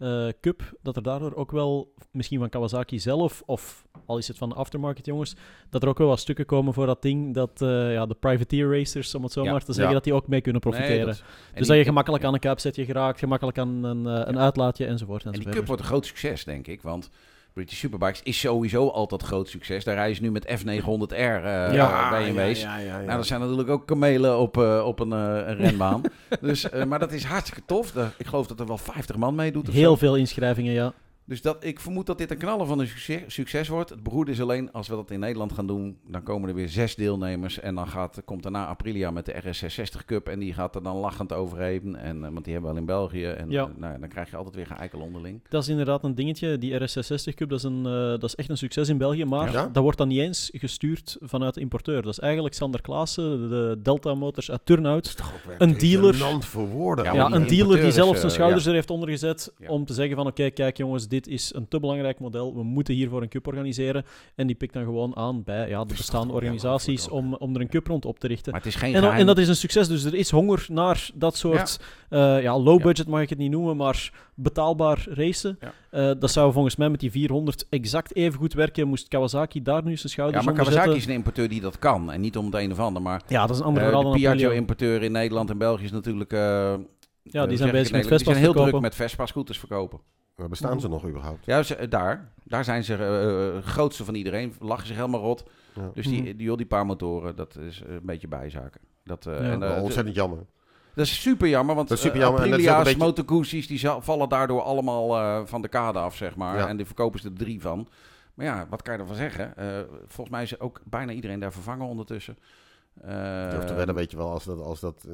eh, Cup, dat er daardoor ook wel, misschien van Kawasaki zelf, of al is het van de aftermarket jongens, dat er ook wel wat stukken komen voor dat ding, dat eh, ja, de privateer racers, om het zo Ja, maar te zeggen, ja. dat die ook mee kunnen profiteren. Nee, dat- en dus die- dat je gemakkelijk aan een kuipsetje geraakt, gemakkelijk aan een, eh, een uitlaatje enzovoort. En die cup wordt een groot succes, denk ik. Want British Superbikes is sowieso altijd groot succes. Daar rijden ze nu met F900R eh Ja, BMW's. Ja, ja, ja, ja. Nou, dat zijn natuurlijk ook kamelen op, eh, op een, eh, een renbaan. dus, eh, maar dat is hartstikke tof. Daar- ik geloof dat er wel 50 man meedoet. of Heel zo. veel inschrijvingen, ja. Dus dat, ik vermoed dat dit een knaller van een succes, succes wordt. Het beroerde is alleen, als we dat in Nederland gaan doen, dan komen er weer zes deelnemers. En dan gaat, komt daarna Aprilia met de RS660 Cup. En die gaat er dan lachend overheen. En, eh, want die hebben we al in België. En Ja. eh, nou, dan krijg je altijd weer geëikel onderling. Dat is inderdaad een dingetje. Die RS660 Cup, dat is, een, eh, dat is echt een succes in België. Maar Ja. dat wordt dan niet eens gestuurd vanuit de importeur. Dat is eigenlijk Sander Klaassen, de Delta Motors uit Turnhout. weer Een dealer- voor woorden. Ja, een dealer die zelf is, zijn schouders ja. er heeft ondergezet Ja. om te zeggen van oké, kijk jongens, dit is een te belangrijk model. We moeten hiervoor een cup organiseren. En die pikt dan gewoon aan bij ja, de bestaande organisaties om, om er een cup rond op te richten. Maar het is geen En, en dat is een succes, dus er is honger naar dat soort eh, ja, low Ja. budget mag ik het niet noemen, maar betaalbaar racen. Ja. Eh, dat zou volgens mij met die 400 exact even goed werken. Moest Kawasaki daar nu zijn ja, schouders maar onder Kawasaki zetten. is een importeur die dat kan. En niet om het een of ander. Maar Ja, dat is een ander eh, verhaal de. Piaggio-importeur in Nederland en België is natuurlijk... eh, Ja, die zijn bezig met Vespa's Die zijn heel druk met Vespa-scooters verkopen. Maar bestaan ze nog überhaupt? Ja, ze- daar. Daar zijn ze eh grootste van iedereen. Lachen zich helemaal rot. Ja. Dus die, Mhm. die, joh, die paar motoren, dat is een beetje bijzaken. Dat, eh, Ja. en, eh, Wel de- ontzettend jammer. Dat is super jammer, want Dat is super eh, jammer Aprilia's, beetje- die vallen daardoor allemaal eh, van de kade af, zeg maar. Ja. En die verkopen ze er drie van. Maar ja, wat kan je ervan zeggen? Eh, volgens mij is ook bijna iedereen daar vervangen ondertussen. Eh, Durf te wedden, weet je wel, als dat, als dat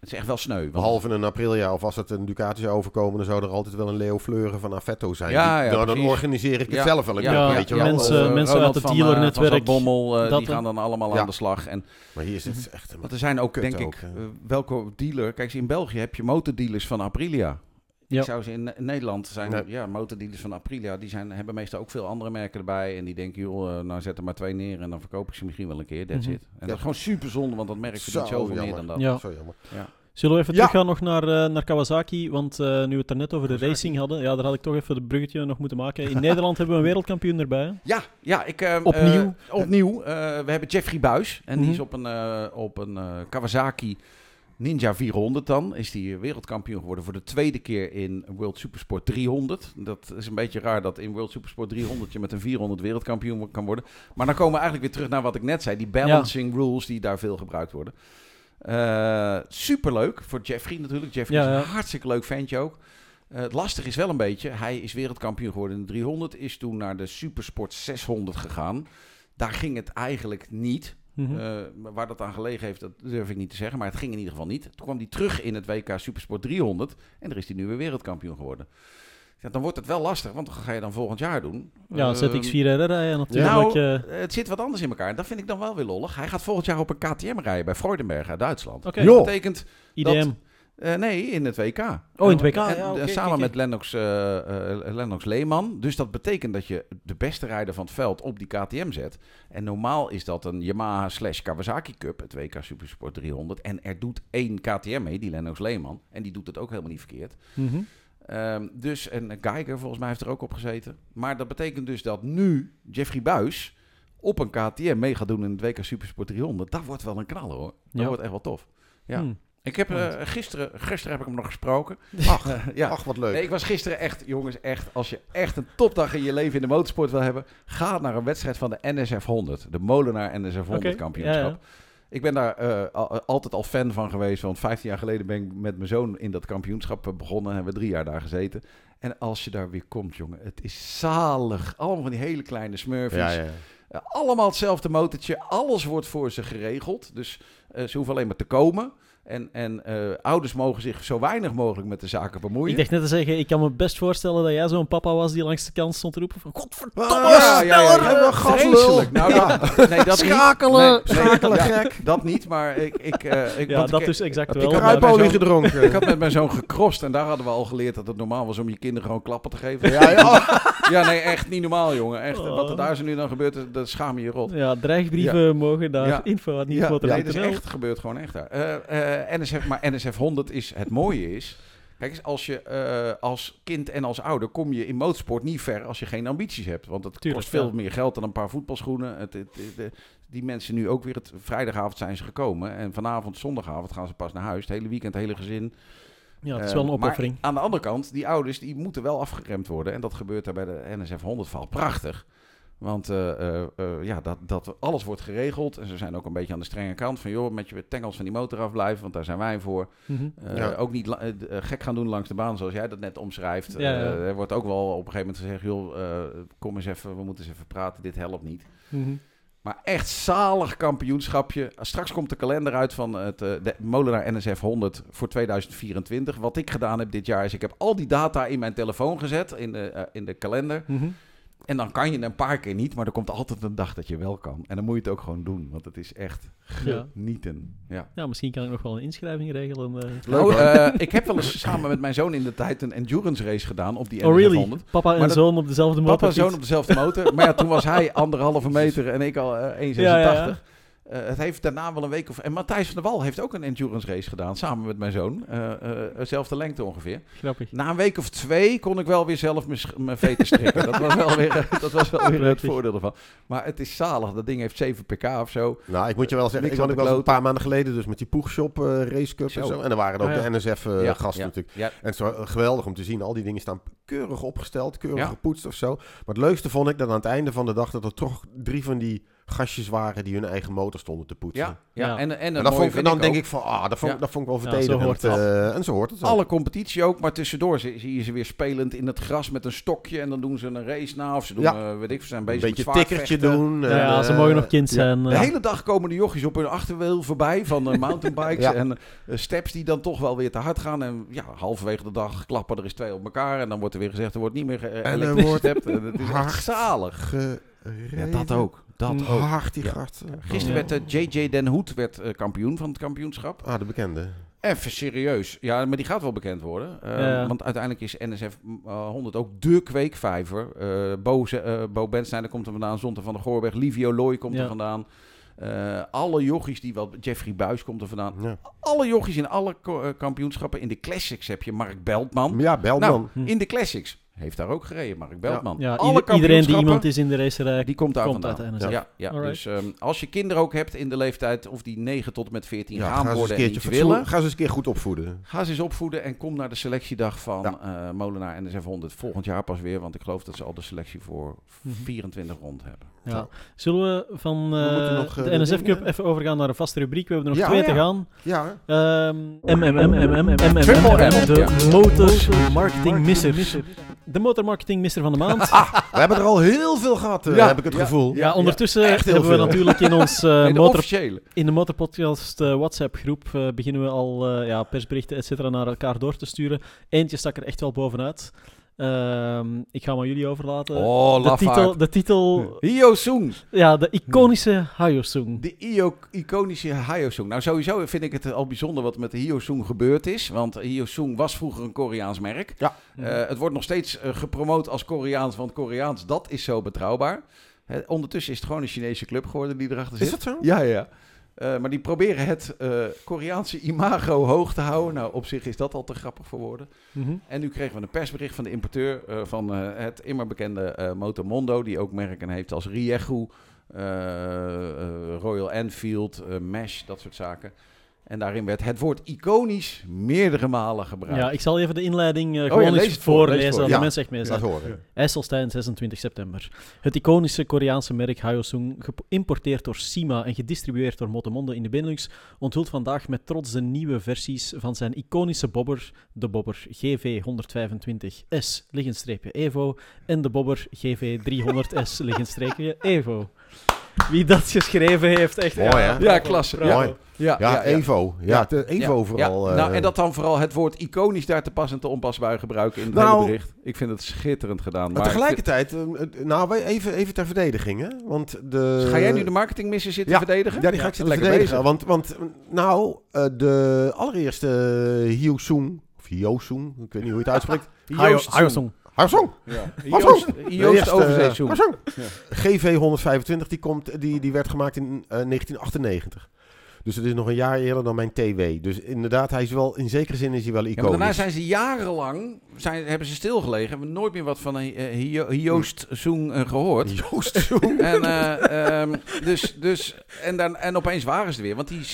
het is echt wel sneu. want- behalve een Aprilia of als het een Ducati zou overkomen, dan zou er altijd wel een Leo Fleuren van Affetto zijn. Ja, Die- ja, nou, dan organiseer ik het Ja, zelf wel een ja, weet je ja, wel. mensen- Of, eh, mensen uit het dealernetwerk, eh, Bommel, eh, dat, die gaan dan allemaal Ja. aan de slag. En, maar hier is het echt... want er zijn ook, denk ook, ik, welke dealer... Kijk, in België heb je motordealers van Aprilia. Ja. Ik zou ze in, Ne- Nederland zijn, Nee. ja, motordealers van Aprilia, die zijn, hebben meestal ook veel andere merken erbij. En die denken, joh, eh, nou zet er maar twee neer en dan verkoop ik ze misschien wel een keer. That's Mhm. it. En dat is gewoon super zonde, want dat merk verdient Zo zoveel meer dan dat. Ja. Zo jammer. Zullen we even Ja. teruggaan nog naar, eh, naar Kawasaki? Want eh, nu we het er net over de racing hadden, ja, daar had ik toch even het bruggetje nog moeten maken. In Nederland hebben we een wereldkampioen erbij. hè? Ja, ja ik, eh, Opnieuw. opnieuw. Eh, we hebben Jeffrey Buis. En die Mhm. is op een, eh, op een eh, Kawasaki Ninja 400 dan. Is die wereldkampioen geworden voor de tweede keer in World Supersport 300. Dat is een beetje raar dat in World Supersport 300 je met een 400 wereldkampioen kan worden. Maar dan komen we eigenlijk weer terug naar wat ik net zei. Die balancing rules die daar veel gebruikt worden. Eh superleuk voor Jeffrey natuurlijk. Jeffrey Ja, is een hartstikke leuk ventje ook. Eh, het lastige is wel een beetje, hij is wereldkampioen geworden in de 300, is toen naar de Supersport 600 gegaan. Daar ging het eigenlijk niet. Mhm. Eh, waar dat aan gelegen heeft, dat durf ik niet te zeggen, maar het ging in ieder geval niet. Toen kwam hij terug in het WK Supersport 300 en daar is hij nu weer wereldkampioen geworden. Ja, dan wordt het wel lastig, want wat ga je dan volgend jaar doen? ja, Ehm, ZX4R rijden natuurlijk. nou, het zit wat anders in elkaar. Dat vind ik dan wel weer lollig. Hij gaat volgend jaar op een KTM rijden bij Freudenberg uit Duitsland. Dat betekent IDM. Eh, nee, in het WK. Oh, in het WK, En, ja, eh, samen met Lennox, eh, Lennox Leeman. Dus dat betekent dat je de beste rijder van het veld op die KTM zet. En normaal is dat een Yamaha slash Kawasaki Cup, het WK Supersport 300. En er doet één KTM mee, die Lennox Leeman. En die doet het ook helemaal niet verkeerd. Mhm. Ehm, dus, en Geiger volgens mij heeft er ook op gezeten. Maar dat betekent dus dat nu Jeffrey Buis op een KTM mee gaat doen in het WK Supersport 300. Dat wordt wel een knaller hoor. Dat Ja. wordt echt wel tof. Ja. Hm. Ik heb eh, gisteren, gisteren heb ik hem nog gesproken. Ach, ja. ach, wat leuk. Nee, ik was gisteren echt, jongens, echt. Als je echt een topdag in je leven in de motorsport wil hebben, ga naar een wedstrijd van de NSF 100. De Molenaar NSF 100 Oké, kampioenschap. ja, Ik ben daar eh, al- altijd al fan van geweest. Want 15 jaar geleden ben ik met mijn zoon in dat kampioenschap eh, begonnen. En hebben we drie jaar daar gezeten. En als je daar weer komt, jongen, het is zalig. Allemaal van die hele kleine smurfies. Ja, ja. Allemaal hetzelfde motortje. Alles wordt voor ze geregeld. Dus ze hoeven alleen maar te komen. En, en eh, ouders mogen zich zo weinig mogelijk met de zaken bemoeien. Ik dacht net te zeggen, ik kan me best voorstellen dat jij zo'n papa was die langs de kant stond te roepen van Godverdomme, Ah, ja, ja, ja, ja. sneller! Vreselijk. Nou, dat, nee, dat Schakelen, niet. Nee, schakelen, ja, gek. Dat niet, maar ik... ik, eh, ik Ja, dat ik, dus exact Heb wel. zo'n- gedronken? Ik had met mijn zoon gekrost en daar hadden we al geleerd dat het normaal was om je kinderen gewoon klappen te geven. Ja, ja. Ja, nee, echt niet normaal, jongen. Echt, Oh. wat er daar zo nu dan gebeurt, dat- schaam je je rot. Ja, dreigbrieven mogen daar Ja. info aan Ja, nee, dat is echt gebeurt gewoon echt daar. Eh, eh, NSF, maar NSF 100 is het mooie is. Kijk eens, als je eh, als kind en als ouder kom je in motorsport niet ver als je geen ambities hebt. Want het Tuurlijk, kost veel ja. meer geld dan een paar voetbalschoenen. Het, het, het- de- die mensen nu ook weer, het, vrijdagavond zijn ze gekomen. En vanavond, zondagavond gaan ze pas naar huis. Het hele weekend, het hele gezin. Ja, het is Eh, wel een maar opoffering. aan de andere kant, die ouders die moeten wel afgeremd worden. En dat gebeurt daar bij de NSF 100 val prachtig. Want eh, eh, eh, ja, dat, dat alles wordt geregeld. En ze zijn ook een beetje aan de strenge kant. Van joh, met je tengels van die motor afblijven. Want daar zijn wij voor. Mhm. Eh, Ja. Ook niet gek gaan doen langs de baan, zoals jij dat net omschrijft. Ja, ja. Eh, er wordt ook wel op een gegeven moment gezegd: joh, kom eens even, we moeten eens even praten. Dit helpt niet. Mhm. Maar echt zalig kampioenschapje. Straks komt de kalender uit van het de Molenaar NSF 100 voor 2024. Wat ik gedaan heb dit jaar is, ik heb al die data in mijn telefoon gezet, in de, eh, in de kalender. Mhm. En dan kan je een paar keer niet, maar er komt altijd een dag dat je wel kan. En dan moet je het ook gewoon doen, want het is echt genieten. Ja. ja, misschien kan ik nog wel een inschrijving regelen. Nou, eh, ik heb wel eens samen met mijn zoon in de tijd een endurance race gedaan op die Oh, really? 100. Papa en dat- zoon op dezelfde motor. Papa en zoon op dezelfde motor. Maar ja, toen was hij anderhalve meter en ik al eh, 1,86. Ja, ja, ja. Het heeft daarna wel een week of... En Matthijs van der Wal heeft ook een endurance race gedaan, samen met mijn zoon. Eh eh, dezelfde lengte ongeveer. Grappig. Na een week of twee kon ik wel weer zelf mijn veten strikken. dat was wel weer, dat was wel weer het voordeel ervan. Maar het is zalig. Dat ding heeft 7 pk of zo. Nou, ik moet je wel zeggen, Niks ik ook wel een paar maanden geleden dus met die Poegshop eh Race Cup en Zo. En er waren ook ja. de NSF-gasten ja, natuurlijk. Ja, En het geweldig om te zien. Al die dingen staan keurig opgesteld, keurig Ja. gepoetst of zo. Maar het leukste vond ik dat aan het einde van de dag... dat er toch drie van die gastjes waren die hun eigen motor stonden te poetsen. Ja, ja. Ja. En, en, dan, mooie vond ik, vind dan ik denk ook, ik van, ah, dat vond, Ja. dat vond ik wel Ja, zo verdedigend. hoort dat. eh, en zo hoort het ook. Alle competitie ook, maar tussendoor zie, zie je ze weer spelend in het gras met een stokje. En dan doen ze een race na. Of ze doen, Ja. eh, weet ik, ze zijn Een bezig beetje met tikkertje zwaardvechten. doen. Ja, ja, en, ze eh, mogen nog kind ja. zijn. De eh. hele dag komen de jochies op hun achterwiel voorbij van eh, mountainbikes Ja. en eh, steps die dan toch wel weer te hard gaan. En ja, halverwege de dag klappen er eens twee op elkaar. En dan wordt er weer gezegd, er wordt niet meer ge- er elektrisch wordt gestept. En Het is hard echt zalig. Ja, dat ook. Dat Mm. ook. Hard die Ja. gasten. Gisteren werd eh, JJ Den Hoed werd, eh, kampioen van het kampioenschap. Ah, de bekende. Even serieus. Ja, maar die gaat wel bekend worden. Eh, Ja. Want uiteindelijk is NSF eh, 100 ook de kweekvijver. Eh Bo, eh, Bo Bensnijder komt er vandaan. Zonte van de Goorberg. Livio Looy komt Ja. er vandaan. Eh, alle jochies die wel... Jeffrey Buis komt er vandaan. Ja, Alle jochies in alle eh, kampioenschappen. In de classics heb je Mark Beltman. ja Beltman. Nou, in de classics heeft daar ook gereden Mark Beltman. ja, alle ieder- iedereen die iemand is in de racerij, die komt daar komt vandaan. uit de NSF. Ja, ja. Alright. dus ehm, als je kinderen ook hebt in de leeftijd... of die 9 tot en met 14 Ja, gaan ga ze eens een worden en iets willen... Ga ze eens een keer goed opvoeden. Ga ze eens opvoeden en kom naar de selectiedag van Ja. eh, Molenaar NSF 100 volgend jaar pas weer. Want ik geloof dat ze al de selectie voor Mhm. 24 rond hebben. Ja. Zullen we van eh, nog, eh, de NSF Cup even overgaan naar een vaste rubriek? We hebben er nog Ja, twee ja. te gaan. Ja, Ehm MMM, MMM, MMM, de. Motor Marketing Misser. De Motor Marketing Misser van de maand. we hebben er al heel veel gehad, eh, Ja, heb ik het ja, gevoel. Ja, ondertussen hebben we natuurlijk in ons eh, en de motor, officiële. in de Motorpodcast eh, WhatsApp groep eh, beginnen we al eh, ja, persberichten et cetera naar elkaar door te sturen. Eentje stak er echt wel bovenuit. Ehm, ik ga hem aan jullie overlaten. Oh, de, titel, de titel, Hyo Sung. ja, de iconische Hayosung. De IO iconische Hyo Sung. Nou, sowieso vind ik het al bijzonder wat met de Hyo Sung gebeurd is. Want Hyo Sung was vroeger een Koreaans merk. Ja. Eh, het wordt nog steeds eh, gepromoot als Koreaans, want Koreaans, dat is zo betrouwbaar. Ondertussen is het gewoon een Chinese club geworden die erachter zit. Is dat zo? Ja, ja. Eh, maar die proberen het eh, Koreaanse imago hoog te houden. Nou, op zich is dat al te grappig voor woorden. Mhm. En nu kregen we een persbericht van de importeur eh, van het immer bekende Motomondo, die ook merken heeft als Riegu, Royal Enfield, Mesh, dat soort zaken. En daarin werd het woord iconisch meerdere malen gebruikt. Ja, ik zal even de inleiding eh, ja, gewoon eens voorlezen, voor. dat Ja. de mensen echt mee zijn. horen. IJsselstein, 26 september. Het iconische Koreaanse merk Hyosung, geïmporteerd door Sima en gedistribueerd door Motomondo in de Benelux, onthult vandaag met trots de nieuwe versies van zijn iconische bobber, de bobber GV125S liggenstreepje Evo en de bobber GV300S liggenstreepje Evo. Wie dat geschreven heeft, echt... Mooi, hè? Ja, klasse. Mooi. Ja, Ja, Evo. Ja, de Evo Ja, vooral. ja. Nou, eh, en dat dan vooral het woord iconisch daar te pas en te onpas bij gebruiken in het Nou, hele bericht. Ik vind het schitterend gedaan. Maar Maar tegelijkertijd, eh, nou, wij- even, even ter verdediging, hè? Want de... Ga jij nu de marketingmissie zitten Ja, verdedigen? Ja, die ga ik zitten lekker verdedigen. bezig. Want, want nou, eh, de allereerste Hyosung, of Hyosung, ik weet niet hoe je het uitspreekt. Hyosung. Hyosung! Ja. Joost, Joost Overzeezoen. GV 125, die, komt, die, die werd gemaakt in eh, 1998. Dus het is nog een jaar eerder dan mijn TW. Dus inderdaad, hij is wel, in zekere zin is hij wel Ja, maar iconisch. daarna zijn ze jarenlang zijn, hebben ze stilgelegen. Hebben we nooit meer wat van een uh, Joost Zoen eh, gehoord. Joost Zoen. En, eh, ehm, dus, dus, en, dan, en opeens waren ze er weer. Want die 6,5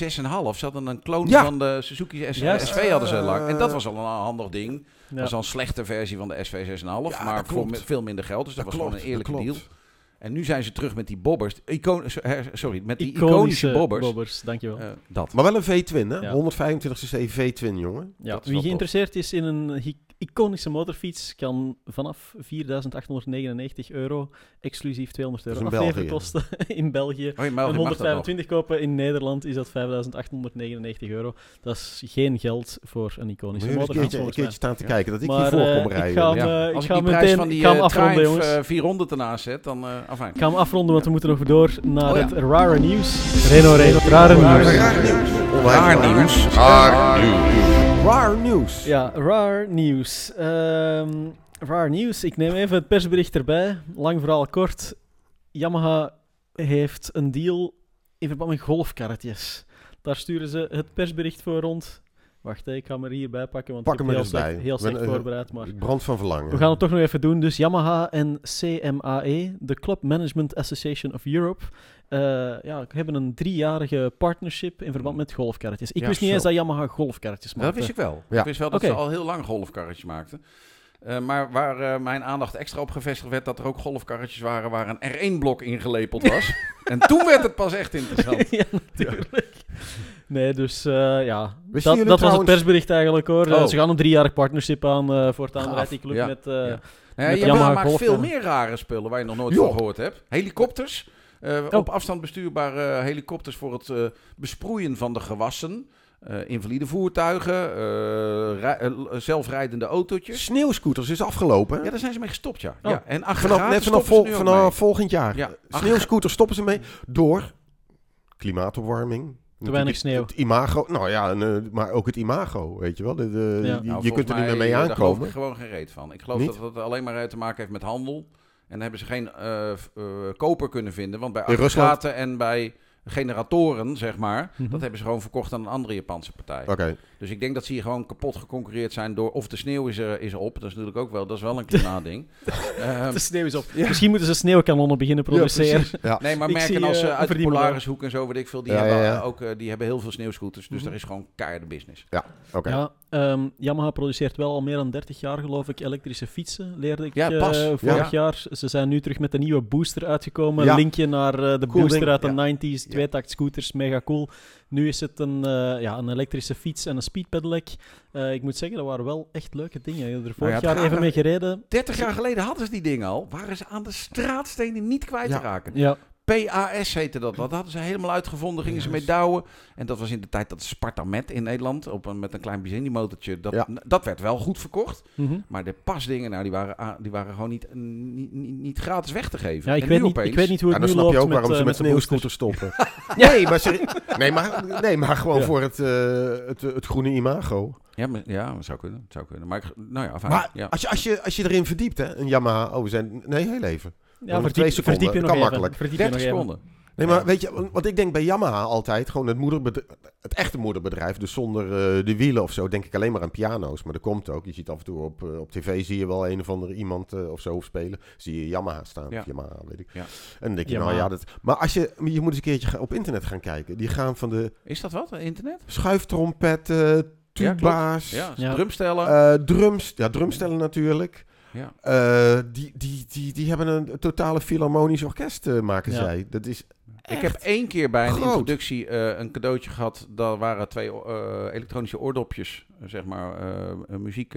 ze hadden een kloon Ja. van de Suzuki. SV hadden ze lang. En dat was al een handig ding. Dat was al een slechte versie van de SV 6,5. Ja, maar voor veel minder geld. Dus dat, was gewoon een eerlijke deal. En nu zijn ze terug met die bobbers. Icon, sorry, met die Iconische, iconische bobbers. bobbers. Dankjewel. Eh, dat. Maar wel een V-twin, hè? Ja. 125cc V-twin, jongen. Ja, Dat wie geïnteresseerd is in een iconische motorfiets, kan vanaf 4.899 euro, exclusief 200 euro Dat is in afleveren België. kosten in België. Oh, je mag, En je mag dat nog. 125 kopen in Nederland is dat 5.899 euro. Dat is geen geld voor een iconische een motorfiets. keertje, een keertje staan te kijken, dat ik Maar, hier voor eh, kom ik rijden. ga hem, Ja. eh, Als ik ik ga die prijs meteen- van die ik eh, afronden, jongens. eh, 400 ernaast zet, dan... eh afijn. Ik ga hem afronden, want we moeten nog door naar Oh ja. het rare nieuws. Renault, Renault, rare nieuws. Raar nieuws. Raar nieuws. Raar nieuws. Raar nieuws. Ja, raar nieuws. Ehm raar nieuws. Ik neem even het persbericht erbij. Lang verhaal kort. Yamaha heeft een deal in verband met golfkarretjes. Daar sturen ze het persbericht voor rond. Wacht, ik ga hem er hierbij pakken, want Pak ik hem heb er heel slecht, bij. heel Ik ben, slecht eh, voorbereid. Maar Ik brand van verlangen. we gaan het toch nog even doen. Dus Yamaha en CMAE, de Club Management Association of Europe, eh, ja, hebben een driejarige partnership in verband met golfkarretjes. Ik Ja, wist niet zo. eens dat Yamaha golfkarretjes Dat maakte. wist ik wel. Ja. Ik wist wel dat ze al heel lang golfkarretjes maakten. Eh, maar waar eh, mijn aandacht extra op gevestigd werd, dat er ook golfkarretjes waren waar een R1-blok ingelepeld was. en toen werd het pas echt interessant. ja, natuurlijk. Nee, dus eh, ja, Wisten dat, dat was het persbericht eigenlijk hoor. Eh, Oh. Ze gaan een driejarig partnership aan uh, voortaan Gaaf, rijdt die club ja, met... eh, ja. Ja, Met Yamaha Yamaha maakt Golf, veel meer rare spullen waar je nog nooit van gehoord hebt. Helikopters. eh, Oh. Op afstand bestuurbare helikopters voor het eh, besproeien van de gewassen. Eh, invalide voertuigen. eh, rij- eh, zelfrijdende autootjes. Sneeuwscooters is afgelopen. hè? Ja, daar zijn ze mee gestopt, ja. Oh. ja. En Vanaf, net vanaf, vol- vanaf volgend jaar. Ja, Sneeuwscooters stoppen ze mee door klimaatopwarming. Te weinig sneeuw. Het imago, nou ja, en, eh, maar ook het imago, weet je wel. De, de- Ja. je- Nou, je kunt er niet meer mee Daar geloof aankomen. ik gewoon geen reet van. Ik geloof Niet? dat het alleen maar te maken heeft met handel. En dan hebben ze geen eh, eh, koper kunnen vinden. Want bij aggregaten en bij generatoren, zeg maar, Mhm. dat hebben ze gewoon verkocht aan een andere Japanse partij. Oké. Dus ik denk dat ze hier gewoon kapot geconcureerd zijn door of de sneeuw is, er, is op. Dat is natuurlijk ook wel, dat is wel een klimaatding. Ehm, de sneeuw is op. Ja. Misschien moeten ze sneeuwkanonnen beginnen produceren. Ja. nee, maar Ik merken zie, als eh, eh, uit de. Polarishoek en zo, weet ik veel, die, Ja, hebben, ja, ja. ook, eh, die hebben heel veel sneeuwscooters. Dus Mhm. daar is gewoon keiharde business. Oké. Ja, ehm, Yamaha produceert wel al meer dan 30 jaar, geloof ik, elektrische fietsen, leerde ik Ja, eh, pas. vorig Ja. jaar. Ze zijn nu terug met een nieuwe booster uitgekomen. Ja. Linkje naar eh, de Cool booster ding, uit de ja. 90s, tweetakt scooters, mega cool. Nu is het een, eh, ja, een elektrische fiets en een speedpedelec. Eh, ik moet zeggen, dat waren wel echt leuke dingen. Ik heb er vorig Nou jaar even mee gereden. 30 jaar geleden hadden ze die dingen al. Waren ze aan de straatstenen niet kwijt Ja. te raken. Ja, PAS heette dat. Dat hadden ze helemaal uitgevonden. Gingen ze mee douwen. En dat was in de tijd dat Sparta Met in Nederland. Op een, met een klein benzinemotortje. Dat, Ja. dat werd wel goed verkocht. mhm. Maar de pasdingen, nou, die, waren, a- die waren gewoon niet, niet, niet, niet gratis weg te geven. ja ik, En weet niet, ik weet niet hoe het dan nu snap loopt je ook waarom met, ze eh, met met de booster. sneeuwscooters stoppen. nee, maar nee, maar, nee, maar gewoon Ja. voor het, eh, het, het groene imago. Ja, maar, ja, dat zou kunnen. Zou kunnen. Maar ik, nou ja, fijn. Maar ja. als, je, als, je, als je erin verdiept, hè, een Yamaha, oh, we zijn, nee, heel even. Ja, verdiep, twee seconden, verdiep je dat nog kan even. makkelijk. Verdiep je 30 nog even. seconden. Nee, maar weet je, want ik denk bij Yamaha altijd gewoon het moederbedrijf, het echte moederbedrijf, dus zonder eh, de wielen of zo, denk ik alleen maar aan piano's. Maar dat komt ook. Je ziet af en toe op, eh, op tv zie je wel een of andere iemand eh, of zo spelen. Zie je Yamaha staan. Ja. Of Yamaha, weet ik. Ja. En dan denk je, Yamaha. nou ja, dat. Maar als je, je moet eens een keertje op internet gaan kijken. Die gaan van de Is dat wat? Internet? schuiftrompetten, tuba's, Ja, Ja. drumstellen. eh, drums, ja, drumstellen natuurlijk. Ja. Eh, die, die, die, die hebben een totale filharmonisch orkest, eh, maken Ja. zij. Dat is Ik heb één keer bij een groot. introductie eh, een cadeautje gehad. Daar waren twee elektronische oordopjes, zeg maar, muziek.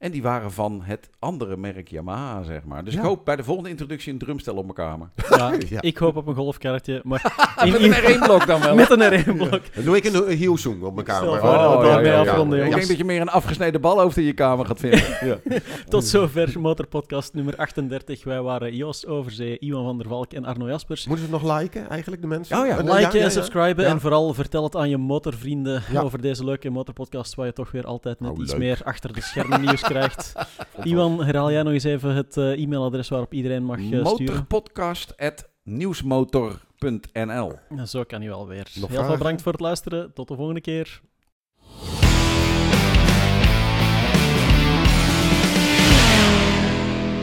En die waren van het andere merk Yamaha, zeg maar. Dus Ja. ik hoop bij de volgende introductie een drumstel op mijn kamer. Ja, Ja. Ik hoop op een golfkarretje, maar in- Met een R1-blok dan wel. met een R1-blok. Dan doe ik een Hillsong op. Stel we daarmee afronden, Ik denk dat je meer een afgesneden balhoofd in je kamer gaat vinden. Tot zover Motorpodcast nummer 38. Wij waren Joost Overzee, Iwan van der Valk en Arno Jaspers. Moeten ze het nog liken, eigenlijk, de mensen? Oh ja, Liken ja, ja, en subscriben Ja. en vooral vertel het aan je motorvrienden Ja. over deze leuke motorpodcast waar je toch weer altijd net Oh, iets meer achter de schermen nieuws krijgt. Iwan, herhaal jij nog eens even het eh, e-mailadres waarop iedereen mag eh, sturen? Motorpodcast.nieuwsmotor.nl Zo kan je wel weer. Nog Heel veel bedankt voor het luisteren. Tot de volgende keer.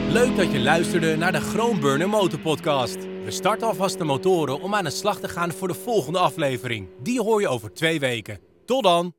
Leuk dat je luisterde naar de Groenburner Motorpodcast. We starten alvast de motoren om aan de slag te gaan voor de volgende aflevering. Die hoor je over twee weken. Tot dan!